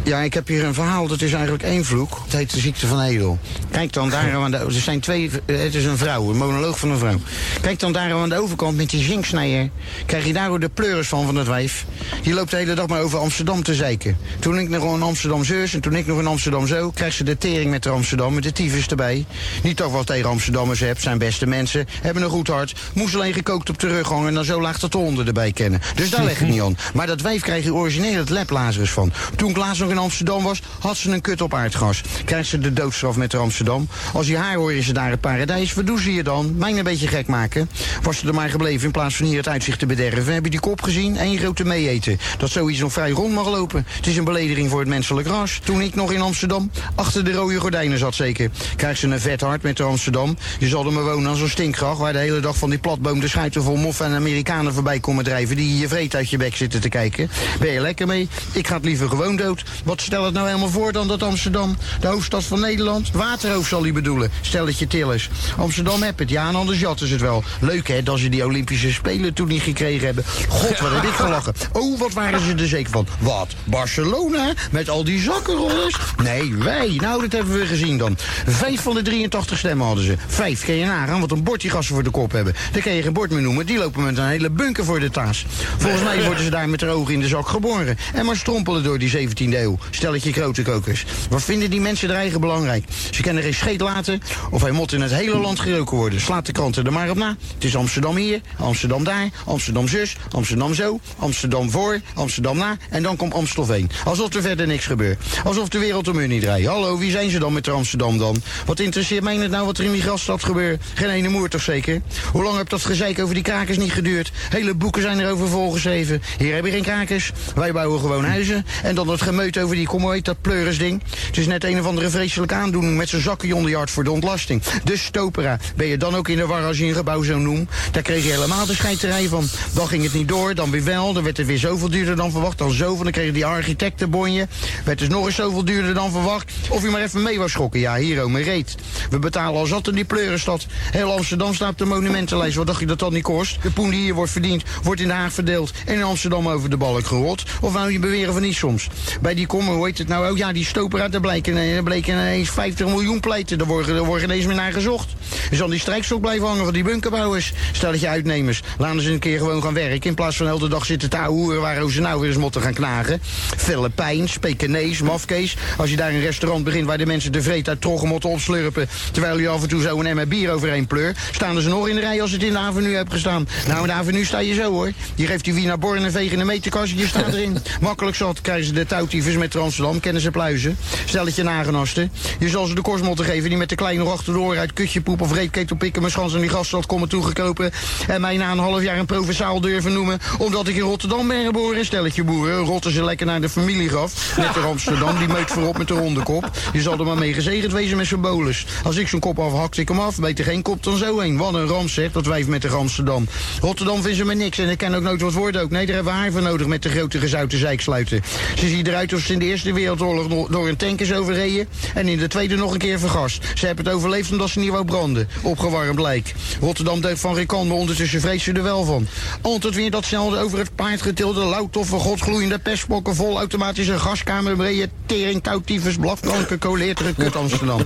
Speaker 8: Ja, ik heb hier een verhaal, dat is eigenlijk één vloek. Het heet de ziekte van Edel. Kijk dan daar aan de... Er zijn twee... eh, Het is een vrouw, een monoloog van een vrouw. Kijk dan daar aan de overkant met die zinksnijer. Krijg je daar de pleuris van, van het wijf. Die loopt de hele dag maar over Amsterdam te zeiken. Toen ik nog in Amsterdam zus en toen ik nog in Amsterdam zo... krijgt ze de tering met de Amsterdam, met de tyfus erbij. Niet toch wat tegen Amsterdammers hebt, zijn beste mensen. Hebben een goed hart. Moest alleen gekookt op de rug hangen en dan zo laag dat de honden erbij kennen. Dus daar <laughs> leg ik niet aan. Maar dat wijf krijg je origineel het leplazerus van. Toen ik nog in Amsterdam was, had ze een kut op aardgas. Krijgt ze de doodstraf met de Amsterdam. Als je haar hoor is ze daar het paradijs. Wat doen ze je dan? Mij een beetje gek maken. Was ze er maar gebleven in plaats van hier het uitzicht te bederven. Heb je die kop gezien? Eén grote meeeten. Dat zoiets nog vrij rond mag lopen. Het is een belediging voor het menselijk ras. Toen ik nog in Amsterdam achter de rode gordijnen zat zeker. Krijgt ze een vet hart met de Amsterdam. Je zal er maar wonen als een stinkgracht. Waar de hele dag van die platboom de schuiten vol moffen en Amerikanen voorbij komen drijven. Die je vreet uit je bek zitten te kijken. Ben je lekker mee? Ik ga het liever gewoon dood. Wat stel het nou helemaal voor dan dat Amsterdam, de hoofdstad van Nederland? Waterhoofd zal hij bedoelen. Stel het je tillers. Amsterdam heb het, ja, en anders jatten ze het wel. Leuk hè, dat ze die Olympische Spelen toen niet gekregen hebben. God, wat heb ik gelachen. Oh, wat waren ze er zeker van. Wat? Barcelona? Met al die zakkenrollers? Nee, wij. Nou, dat hebben we gezien dan. Vijf van de 83 stemmen hadden ze. Vijf, kun je nagaan wat een bord die gasten voor de kop hebben. Daar kun je geen bord meer noemen. Die lopen met een hele bunker voor de taas. Volgens mij worden ze daar met de ogen in de zak geboren. En maar strompelen door die 17e eeuw. Stelletje grote kokers. Wat vinden die mensen er eigen belangrijk? Ze kennen geen scheet laten of hij moet in het hele land geroken worden. Slaat de kranten er maar op na. Het is Amsterdam hier, Amsterdam daar, Amsterdam zus, Amsterdam zo, Amsterdam voor, Amsterdam na en dan komt Amstelveen. Alsof er verder niks gebeurt. Alsof de wereld om u niet draait. Hallo, wie zijn ze dan met Amsterdam dan? Wat interesseert mij het nou wat er in die grasstad gebeurt? Geen ene moer toch zeker? Hoe lang heb dat gezeik over die krakers niet geduurd? Hele boeken zijn erover volgeschreven. Hier heb je geen krakers. Wij bouwen gewoon huizen. En dan het gemeut over die, kom dat pleurisding. Het is net een of andere vreselijke aandoening met zijn zakken onderjaard voor de ontlasting. De stopera. Ben je dan ook in de war als je een gebouw zo noemt? Daar kreeg je helemaal de scheiterij van. Dan ging het niet door, dan weer wel. Dan werd het weer zoveel duurder dan verwacht. Dan zoveel. Dan kreeg je die architectenbonje. Werd dus nog eens zoveel duurder dan verwacht. Of je maar even mee was schokken. Ja, hier, me reet. We betalen al zat in die pleurenstad. Heel Amsterdam staat op de monumentenlijst. Wat dacht je dat dat niet kost? De poen die hier wordt verdiend, wordt in Den Haag verdeeld. En in Amsterdam over de balk gerot. Of wou je beweren van niet soms? Bij die kommer, hoe heet het nou? Oh ja, die stopera, daar bleken, daar bleken ineens 50 miljoen pleiten. Daar worden, daar wordt ineens meer naar gezocht. Je zal die strijkstok blijven hangen van die bunkerbouwers. Stel dat je uitnemers. Laten ze een keer gewoon gaan werken. In plaats van de hele dag zitten te hoeren waar ze nou weer eens moeten gaan knagen. Filipijn, Spekenees, Mafkees. Als je daar een restaurant begint waar de mensen de vreet uit troggen moeten opslurpen. Terwijl je af en toe zo een emmer bier overheen pleur. Staan ze nog in de rij als het in de avenue hebt gestaan. Nou, in de avenue sta je zo hoor. Je geeft die Wiener Born een veeg in de meterkast. Je staat erin. <laughs> Makkelijk zat krijgen ze de touwtiefers met Amsterdam. Kennen ze pluizen. Stel het je nagenasten. Je zal ze de korsmotten geven die met de kleine achter de oren uit kutjepoep of reepketel pikken. Mijn schans aan die gaststad komen toegekropen. En mij na een half jaar een provinciaal durven noemen. Omdat ik in Rotterdam ben geboren. Stelletje boeren. Rotten ze lekker naar de familiegraf. Net in Amsterdam. Die meut voorop met de ronde kop. Je zal er maar mee gezegend wezen met zijn bolus. Als ik zo'n kop afhakt, ik hem af. Beter geen kop dan zo heen. Wat een ramp zegt, dat wijf met de Amsterdam. Rotterdam vinden ze me niks. En ik ken ook nooit wat woorden ook. Nee, daar hebben we haar voor nodig met de grote gezouten zeiksluiten. Ze ziet eruit of in de Eerste Wereldoorlog door een tank is overreden. En in de Tweede nog een keer vergast. Ze hebben het overleefd omdat ze niet wou branden. Opgewarmd lijk. Rotterdam deugt van Rikan, maar ondertussen vreest ze er wel van. Altijd weer datzelfde over het paard getilde, lauwtoffe, godgloeiende pestbokken, vol automatische gaskamer, brede tering, koudtyfus, blafkanker, koleertere kut Amsterdam.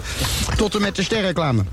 Speaker 8: Tot en met de sterreclame.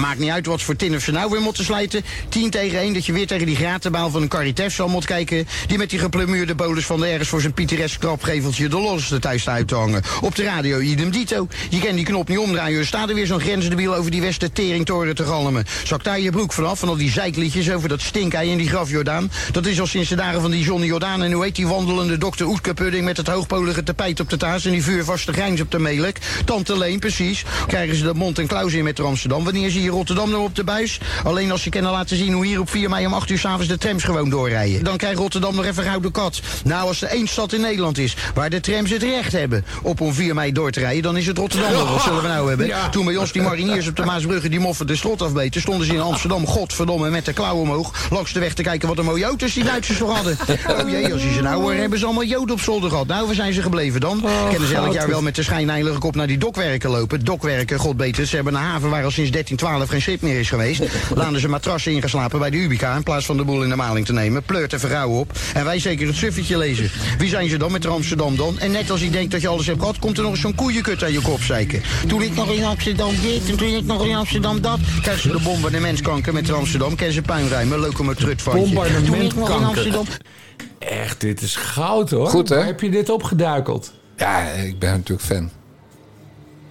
Speaker 8: Maakt niet uit wat voor tin of ze nou weer moeten slijten. 10 tegen 1 dat je weer tegen die gratenbaal van een Caritas zal moet kijken. Die met die geplumeerde bolus van de ergens voor zijn pittoresk krapgeveltje de losste thuis staat te hangen. Op de radio idem dito. Je kan die knop niet omdraaien. Er staat er weer zo'n grensdebiel over die Westen teringtoren te galmen. Zak daar je broek vanaf van al die zeikliedjes over dat stinkei en die graf Jordaan. Dat is al sinds de dagen van die Johnny Jordaan. En hoe heet die wandelende dokter Oetke Pudding met het hoogpolige tapijt op de taas en die vuurvaste grijns op de melk. Tante Leen, precies. Krijgen ze de mond en klauws in met Amsterdam. Wanneer zie Rotterdam nog op de buis? Alleen als ze kunnen laten zien hoe hier op 4 mei om 8 uur s'avonds de trams gewoon doorrijden. Dan krijgt Rotterdam nog even gouden kat. Nou, als er één stad in Nederland is waar de trams het recht hebben op om 4 mei door te rijden, dan is het Rotterdam. Wat zullen we nou hebben? Toen bij ons die mariniers op de Maasbrugge die moffen de slot afbeten, stonden ze in Amsterdam, godverdomme, met de klauw omhoog, langs de weg te kijken wat een mooie auto's die Duitsers nog hadden. <laughs> Oh jee, als je ze nou hoor, hebben ze allemaal joden op zolder gehad. Nou, waar zijn ze gebleven dan? Kennen ze elk jaar wel met de schijnheilige kop naar die dokwerken lopen. Dokwerken, god beter, ze hebben een haven waar al sinds 1312 12 geen schip meer is geweest. <laughs> Laten ze matrassen ingeslapen bij de Ubica in plaats van de boel in de maling te nemen. Pleurt de vrouwen op. En wij zeker het suffetje lezen. Wie zijn ze dan met Amsterdam dan? En net als je denkt dat je alles hebt gehad, komt er nog eens zo'n koeienkut aan je kop zeiken. Toen ik nog in Amsterdam dit en toen ik nog in Amsterdam dat. Krijg ze de bombardementskanker met Amsterdam. Ken ze puinruimen, leuk om het trut van Toen ik nog in. Amsterdam...
Speaker 2: Echt, dit is goud hoor.
Speaker 1: Goed, hè?
Speaker 2: Waar heb je dit opgeduikeld?
Speaker 1: Ja, ik ben natuurlijk fan.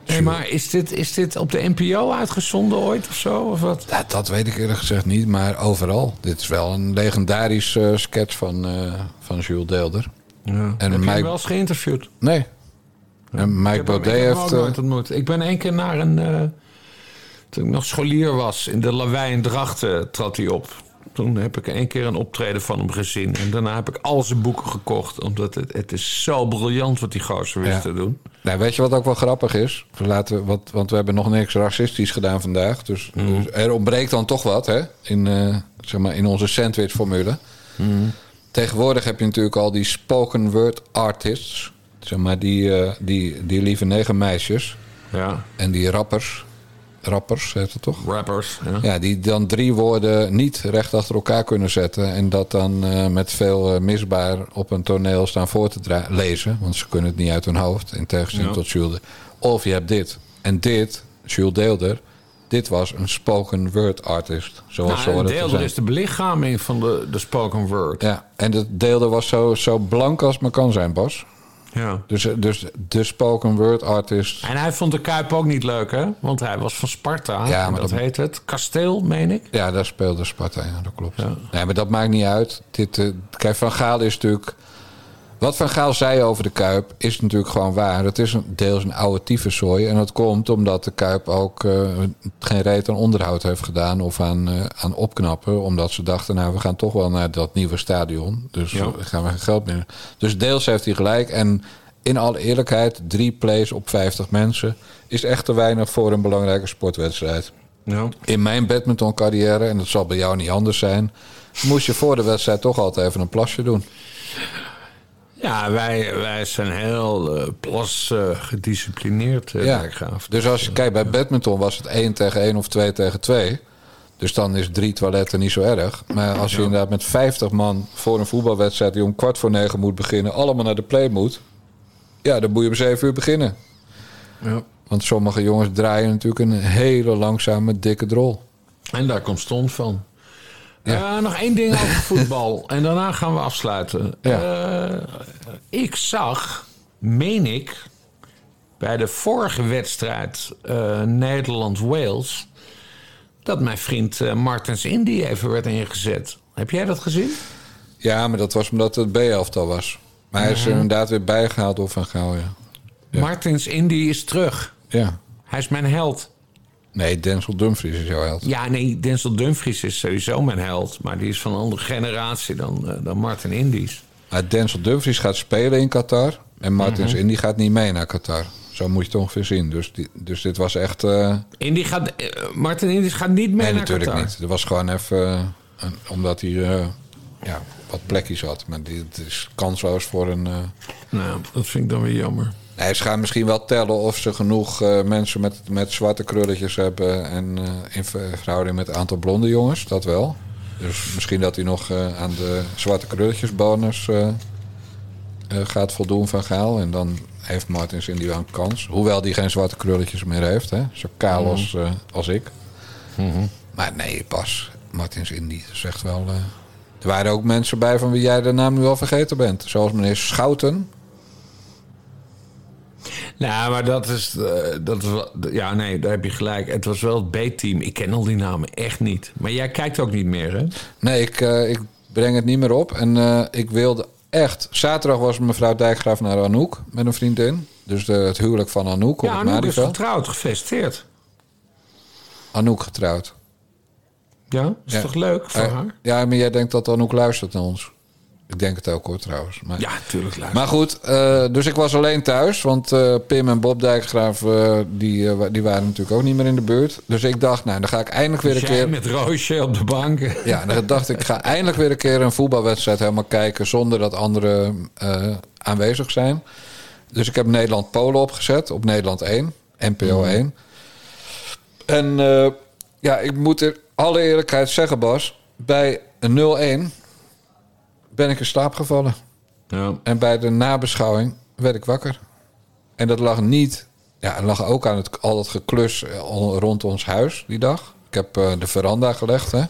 Speaker 2: Nee, maar is dit, is dit op de NPO uitgezonden ooit of zo? Of wat?
Speaker 1: Ja, dat weet ik eerlijk gezegd niet, maar overal. Dit is wel een legendarisch eh, sketch van, eh, van Jules Deelder.
Speaker 2: Ja.
Speaker 1: En
Speaker 2: heb
Speaker 1: Mike-
Speaker 2: wel eens geïnterviewd?
Speaker 1: Nee. En Mike
Speaker 2: Ik heb hem-
Speaker 1: Baudet
Speaker 2: ik
Speaker 1: heeft... eh,
Speaker 2: nooit ontmoet. Ik ben één keer naar een... toen ik nog scholier was, in de Lawei in Drachten trad hij op. Toen heb ik één keer een optreden van hem gezien. En daarna heb ik al zijn boeken gekocht. Omdat het, het is zo briljant wat die gozer wist
Speaker 1: Ja.
Speaker 2: te doen.
Speaker 1: Nou, weet je wat ook wel grappig is? We Laten, wat, want we hebben nog niks racistisch gedaan vandaag. Dus,
Speaker 2: Mhm.
Speaker 1: dus er ontbreekt dan toch wat hè? In, eh, zeg maar, in onze sandwichformule.
Speaker 2: Mhm.
Speaker 1: Tegenwoordig heb je natuurlijk al die spoken word artists. Zeg maar die, eh, die, die lieve negen meisjes.
Speaker 2: Ja,
Speaker 1: En die rappers. Rappers heet het toch?
Speaker 2: rappers. Ja.
Speaker 1: Ja, die dan drie woorden niet recht achter elkaar kunnen zetten. En dat dan eh, met veel eh, misbaar op een toneel staan voor te lezen. Want ze kunnen het niet uit hun hoofd. In tegenstelling
Speaker 2: Ja.
Speaker 1: tot Jules. Of je hebt dit. En dit, Jules Deelder. Dit was een spoken word artist. Zoals
Speaker 2: Nou, Deelder
Speaker 1: zijn.
Speaker 2: is de belichaming van de, de spoken word.
Speaker 1: Ja, en de Deelder was zo, zo blank als maar kan zijn, Bas.
Speaker 2: Ja.
Speaker 1: Dus, dus de spoken word artist.
Speaker 2: En hij vond de Kuip ook niet leuk, hè? Want hij was van Sparta.
Speaker 1: Ja, maar
Speaker 2: dat,
Speaker 1: dat-
Speaker 2: heet het. Kasteel, meen ik.
Speaker 1: Ja, daar speelde Sparta, ja, dat klopt. Nee, maar dat maakt niet uit. Dit, eh, kijk, Van Gaal is natuurlijk... Wat Van Gaal zei over de Kuip is natuurlijk gewoon waar. Het is een, deels een oude tyfuszooi. En dat komt omdat de Kuip ook eh, geen reet aan onderhoud heeft gedaan... of aan, eh, aan opknappen. Omdat ze dachten, nou, we gaan toch wel naar dat nieuwe stadion. Dus
Speaker 2: Ja.
Speaker 1: gaan we geen geld meer... Dus deels heeft hij gelijk. En in alle eerlijkheid, drie plays op 50 mensen... is echt te weinig voor een belangrijke sportwedstrijd.
Speaker 2: Ja.
Speaker 1: In mijn badmintoncarrière, en dat zal bij jou niet anders zijn... moest je voor de wedstrijd toch altijd even een plasje doen.
Speaker 2: Ja, wij, wij zijn heel eh, plas eh, gedisciplineerd, uh,
Speaker 1: Ja.
Speaker 2: Dijkgraaf.
Speaker 1: Dus als je kijkt bij badminton was het 1 tegen 1 of 2 tegen 2. Dus dan is drie toiletten niet zo erg. Maar als je inderdaad met 50 man voor een voetbalwedstrijd... die om kwart voor negen moet beginnen... allemaal naar de play moet... ja, dan moet je om 7 uur beginnen.
Speaker 2: Ja.
Speaker 1: Want sommige jongens draaien natuurlijk een hele langzame, dikke drol.
Speaker 2: En daar komt stond van.
Speaker 1: Ja.
Speaker 2: Eh, nog één ding over voetbal. en daarna gaan we afsluiten.
Speaker 1: Ja.
Speaker 2: Eh, ik zag, meen ik, bij de vorige wedstrijd eh, Nederland-Wales... dat mijn vriend Martens Indy even werd ingezet. Heb jij dat gezien?
Speaker 1: Ja, maar dat was omdat het B-elftal was. Maar hij is er inderdaad weer bijgehaald door Van Gaal, ja. Ja.
Speaker 2: Martens Indy is terug.
Speaker 1: Ja.
Speaker 2: Hij is mijn held.
Speaker 1: Nee, Denzel Dumfries is jouw held.
Speaker 2: Ja, nee, Denzel Dumfries is sowieso mijn held. Maar die is van een andere generatie dan, eh, dan Martin Indies.
Speaker 1: Maar Denzel Dumfries gaat spelen in Qatar. En Martins
Speaker 2: Mhm.
Speaker 1: Indy gaat niet mee naar Qatar. Zo moet je het ongeveer zien. Dus, die, dus dit was echt... eh,
Speaker 2: Indy gaat, eh, Martin Indies gaat niet mee
Speaker 1: nee,
Speaker 2: naar
Speaker 1: natuurlijk
Speaker 2: Qatar.
Speaker 1: niet. Er was gewoon even... een- omdat hij ja, wat plekjes had. Maar die, het is kansloos voor een...
Speaker 2: Nou, dat vind ik dan weer jammer.
Speaker 1: Nee, ze gaan misschien wel tellen of ze genoeg eh, mensen met, met zwarte krulletjes hebben. En eh, in ver- verhouding met het aantal blonde jongens, dat wel. Dus misschien dat hij nog eh, aan de zwarte krulletjesbonus gaat voldoen van Gaal. En dan heeft Martins in die wel een kans. Hoewel die geen zwarte krulletjes meer heeft. Hè? Zo kaal als, eh, als ik. Maar nee, pas. Martins Indy, echt wel... er waren ook mensen bij van wie jij de naam nu al vergeten bent. Zoals meneer Schouten.
Speaker 2: Nou, maar dat is, eh, dat is Ja, nee, daar heb je gelijk. Het was wel het B-team. Ik ken al die namen echt niet. Maar jij kijkt ook niet meer, hè?
Speaker 1: Nee, ik, eh, ik breng het niet meer op. En eh, ik wilde echt... Zaterdag was mevrouw Dijkgraaf naar Anouk met een vriendin. Dus de, het huwelijk van Anouk op
Speaker 2: Ja,
Speaker 1: het
Speaker 2: nu is getrouwd. Gefeliciteerd.
Speaker 1: Anouk getrouwd.
Speaker 2: Ja, is
Speaker 1: Ja.
Speaker 2: toch leuk voor haar?
Speaker 1: ja, maar jij denkt dat Anouk luistert naar ons. Ik denk het ook hoor trouwens. Maar,
Speaker 2: Ja, natuurlijk leuk.
Speaker 1: maar goed, eh, dus ik was alleen thuis. Want eh, Pim en Bob Dijkgraaf eh, die, die waren natuurlijk ook niet meer in de buurt. Dus ik dacht, nou dan ga ik eindelijk weer een
Speaker 2: jij
Speaker 1: keer...
Speaker 2: met Roosje op de bank. <laughs>
Speaker 1: Ja, dan dacht ik, ik ga eindelijk weer een keer een voetbalwedstrijd helemaal kijken zonder dat anderen aanwezig zijn. Dus ik heb Nederland-Polen opgezet op Nederland 1, NPO 1. En Ja, ik moet in alle eerlijkheid zeggen, Bas. Bij een 0-1 ben ik in slaap gevallen.
Speaker 2: Ja.
Speaker 1: En bij de nabeschouwing werd ik wakker. En dat lag niet... Ja, het lag ook aan het, al dat geklus eh, rond ons huis die dag. Ik heb eh, de veranda gelegd, hè.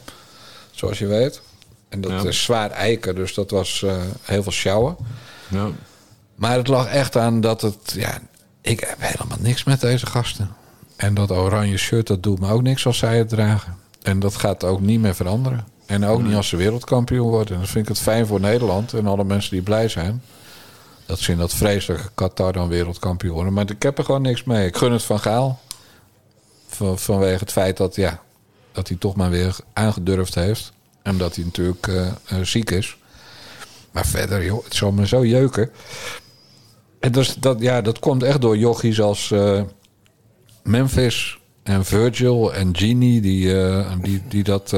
Speaker 1: Zoals je weet. En dat
Speaker 2: Ja.
Speaker 1: is zwaar eiken, dus dat was eh, heel veel sjouwen.
Speaker 2: Ja.
Speaker 1: Maar het lag echt aan dat het... Ja, ik heb helemaal niks met deze gasten. En dat oranje shirt, dat doet me ook niks als zij het dragen. En dat gaat ook niet meer veranderen. En ook niet als ze wereldkampioen worden. En dan vind ik het fijn voor Nederland en alle mensen die blij zijn. Dat ze in dat vreselijke Qatar dan wereldkampioen worden. Maar ik heb er gewoon niks mee. Ik gun het van Gaal. Van, vanwege het feit dat, ja, dat hij toch maar weer aangedurfd heeft. En dat hij natuurlijk eh, eh, ziek is. Maar verder, joh, het zal me zo jeuken. En dus dat, ja, dat komt echt door jochies als eh, Memphis en Virgil en Genie... die, die, die dat,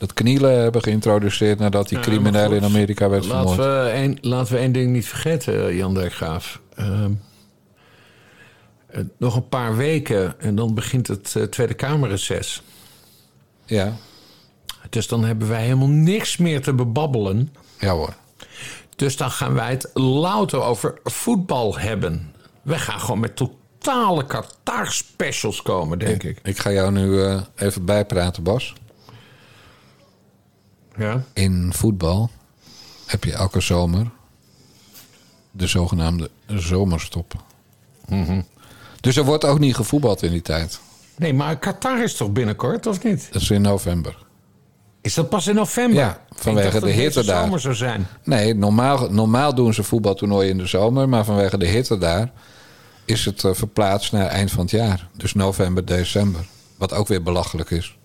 Speaker 1: dat knielen hebben geïntroduceerd... nadat die crimineel in Amerika werd
Speaker 2: laten
Speaker 1: vermoord.
Speaker 2: we, één, laten we één ding niet vergeten, eh, Jan Dijkgraaf. Ehm, eh, nog een paar weken en dan begint het eh, Tweede Kamerreces.
Speaker 1: Ja,
Speaker 2: Dus dan hebben wij helemaal niks meer te bebabbelen.
Speaker 1: ja hoor.
Speaker 2: Dus dan gaan wij het louter over voetbal hebben. We gaan gewoon met totale Qatar-specials komen, denk ik.
Speaker 1: Ik ga jou nu even bijpraten, Bas.
Speaker 2: Ja?
Speaker 1: In voetbal heb je elke zomer de zogenaamde zomerstop.
Speaker 2: Mhm.
Speaker 1: Dus er wordt ook niet gevoetbald in die tijd.
Speaker 2: Nee, maar Qatar is toch binnenkort, of niet?
Speaker 1: Dat is in november.
Speaker 2: Is dat pas in november?
Speaker 1: Ja, vanwege de hitte daar.
Speaker 2: zomer zou zijn.
Speaker 1: Nee, normaal, normaal doen ze voetbaltoernooien in de zomer, maar vanwege de hitte daar is het eh, verplaatst naar eind van het jaar. Dus november, december. Wat ook weer belachelijk is.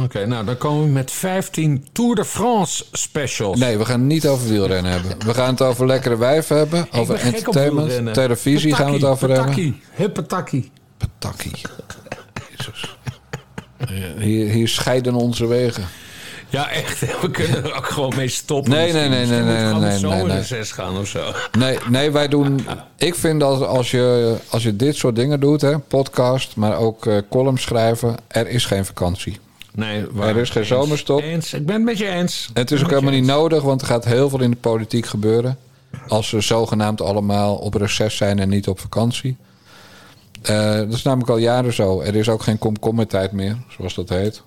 Speaker 2: Oké, nou dan komen we met 15 Tour de France specials.
Speaker 1: Nee, we gaan het niet over wielrennen hebben. We gaan het over lekkere wijven hebben,
Speaker 2: Ik
Speaker 1: over entertainment, televisie gaan we het over hebben.
Speaker 2: Huppataki.
Speaker 1: Patakkie. Jezus. Hier, hier scheiden onze wegen.
Speaker 2: Ja, echt. We kunnen er ook gewoon mee stoppen.
Speaker 1: Nee, nee, nee, nee, nee,
Speaker 2: moet
Speaker 1: nee,
Speaker 2: gewoon
Speaker 1: nee, nee.
Speaker 2: zomerreces gaan of zo.
Speaker 1: Nee, nee, wij doen. Ik vind dat als je, als je dit soort dingen doet, hè, podcast, maar ook eh columns schrijven, er is geen vakantie.
Speaker 2: Nee, waar.
Speaker 1: Er is geen
Speaker 2: Eens.
Speaker 1: zomerstop.
Speaker 2: Eens. Ik ben het met je eens.
Speaker 1: En het is ook helemaal niet nodig, want er gaat heel veel in de politiek gebeuren. Als ze zogenaamd allemaal op reces zijn en niet op vakantie. Eh, dat is namelijk al jaren zo. Er is ook geen komkommertijd meer, zoals dat heet.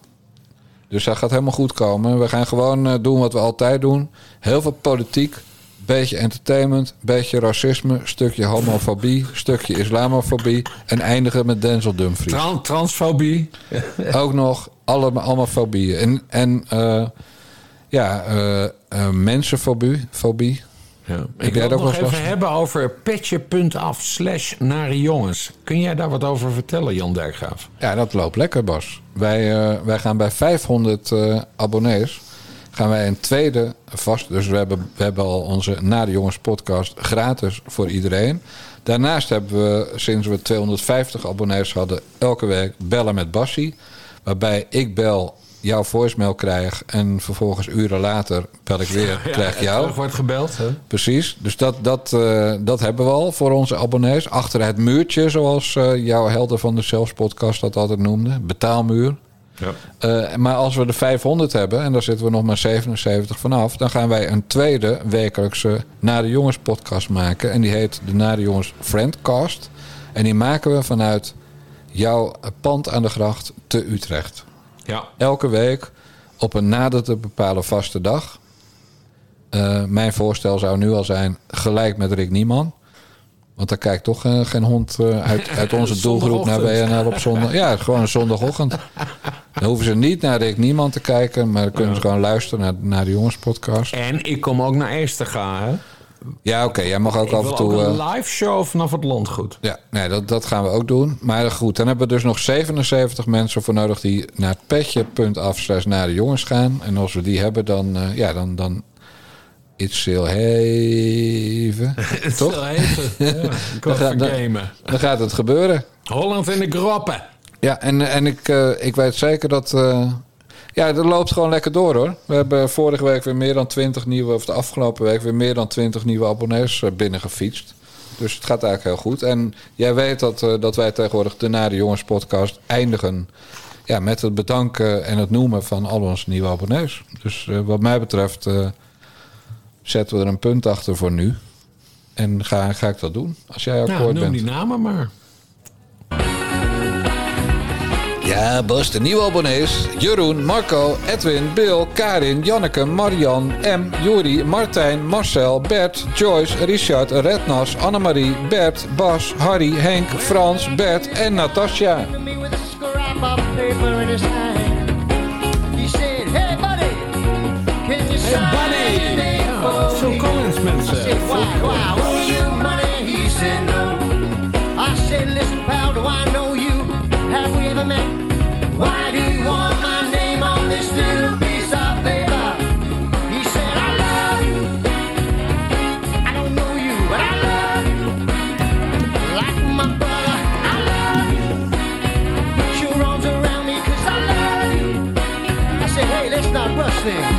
Speaker 1: Dus dat gaat helemaal goed komen. We gaan gewoon eh, doen wat we altijd doen. Heel veel politiek, beetje entertainment, beetje racisme, stukje homofobie, stukje islamofobie en eindigen met Denzel Dumfries.
Speaker 2: Tran- transfobie.
Speaker 1: Ook nog allemaal, allemaal fobieën. En, en eh, ja, eh, eh, mensenfobie. Fobie.
Speaker 2: Ja. Ik wil het nog even
Speaker 1: last
Speaker 2: hebben over petje.af slash nare jongens. Kun jij daar wat over vertellen, Jan Dijkgraaf?
Speaker 1: Ja, dat loopt lekker, Bas. Wij, wij gaan bij 500 eh, abonnees... gaan wij een tweede vast... Dus we hebben, we hebben al onze Na de Jongens podcast gratis voor iedereen. Daarnaast hebben we, sinds we 250 abonnees hadden... elke week bellen met Bassie. Waarbij ik bel, jouw voicemail krijg... en vervolgens uren later bel ik weer, <laughs> krijg jou.
Speaker 2: terug wordt gebeld. Hè?
Speaker 1: Precies, dus dat, dat, eh, dat hebben we al voor onze abonnees. Achter het muurtje, zoals eh, jouw helden van de Zelfs podcast dat altijd noemde. Betaalmuur.
Speaker 2: Ja.
Speaker 1: Eh, maar als we de 500 hebben, en daar zitten we nog maar 77 vanaf... dan gaan wij een tweede wekelijkse Na de Jongens podcast maken. En die heet de Na de Jongens Friendcast. En die maken we vanuit jouw pand aan de gracht te Utrecht.
Speaker 2: Ja.
Speaker 1: Elke week op een nader te bepalen vaste dag. Eh, mijn voorstel zou nu al zijn gelijk met Rick Nieman. Want daar kijkt toch eh, geen hond eh, uit, <laughs> uit onze doelgroep naar WNL op zondag. Ja, gewoon een zondagochtend. Dan hoeven ze niet naar Rick Nieman te kijken, maar dan kunnen ze gewoon luisteren naar, naar de jongenspodcast.
Speaker 2: En ik kom ook naar Esterga, hè?
Speaker 1: Ja, oké, jij mag ook
Speaker 2: Ik
Speaker 1: af en toe.
Speaker 2: ook
Speaker 1: eh,
Speaker 2: een live show vanaf het landgoed.
Speaker 1: Ja, nee, dat, dat gaan we ook doen. Maar goed, dan hebben we dus nog 77 mensen voor nodig die naar petje.af slash naar de jongens gaan. En als we die hebben, dan, eh, ja, dan, dan iets heel even. <laughs> Toch?
Speaker 2: Even. Ja, <laughs> ik
Speaker 1: Dan ga- dan- gaat het gebeuren.
Speaker 2: Holland in de groppen.
Speaker 1: Ja, en, en ik, eh, ik weet zeker dat. Ja, dat loopt gewoon lekker door hoor. We hebben vorige week weer meer dan 20 nieuwe, of de afgelopen week weer meer dan 20 nieuwe abonnees eh, binnengefietst. Dus het gaat eigenlijk heel goed. En jij weet dat, eh, dat wij tegenwoordig de Na de Jongens podcast eindigen Ja, met het bedanken en het noemen van al onze nieuwe abonnees. Dus eh, wat mij betreft zetten we er een punt achter voor nu. En ga, ga ik dat doen, als jij akkoord
Speaker 2: Nou, noem
Speaker 1: bent.
Speaker 2: die namen maar.
Speaker 1: Ja, Bas, de nieuwe abonnees. Jeroen, Marco, Edwin, Bill, Karin, Janneke, Marian, M, Juri, Martijn, Marcel, Bert, Joyce, Richard, Rednas, Annemarie, Bert, Bas, Harry, Henk, Frans, Bert en Natasja.
Speaker 9: you
Speaker 2: Phil? Collins, mensen.
Speaker 9: He said, No. I said, Listen, pal, do I know? Have we ever met? Why do you want my name on this little piece of paper? He said, I love you. I don't know you, but I love you. Like my brother, I love you. Put your arms around me 'cause I love you. I said, hey, let's not rush things.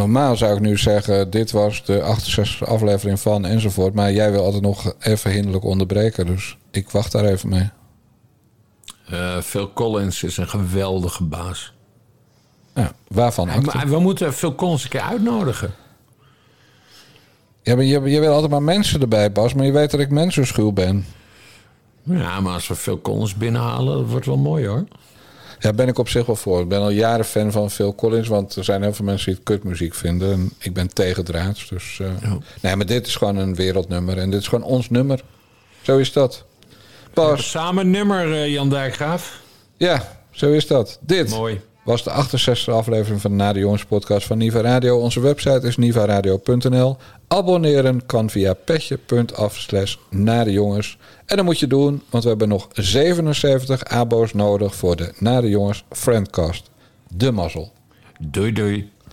Speaker 1: Normaal zou ik nu zeggen, dit was de 68 aflevering van enzovoort. Maar jij wil altijd nog even hinderlijk onderbreken. Dus ik wacht daar even mee.
Speaker 2: Eh, Phil Collins is een geweldige baas.
Speaker 1: Ja, waarvan? acte?
Speaker 2: Maar we moeten Phil Collins een keer uitnodigen.
Speaker 1: Ja, maar je, je wil altijd maar mensen erbij, Bas. Maar je weet dat ik mensenschuw ben.
Speaker 2: Ja, maar als we Phil Collins binnenhalen, dat wordt wel mooi hoor.
Speaker 1: Ja, ben ik op zich wel voor. Ik ben al jaren fan van Phil Collins. Want er zijn heel veel mensen die het kutmuziek vinden. En ik ben tegendraads. Dus, eh, Nee, maar dit is gewoon een wereldnummer. En dit is gewoon ons nummer. Zo is dat. Bas,
Speaker 2: Samen nummer, eh, Jan Dijkgraaf.
Speaker 1: ja, zo is dat. Dit
Speaker 2: Mooi.
Speaker 1: Was de 68e aflevering van de Na de Jongens podcast van Niva Radio. Onze website is nivaradio.nl. Abonneren kan via petje.af slash Na de Jongens. En dat moet je doen, want we hebben nog 77 abo's nodig voor de Na de Jongens Friendcast. De mazzel.
Speaker 2: Doei doei.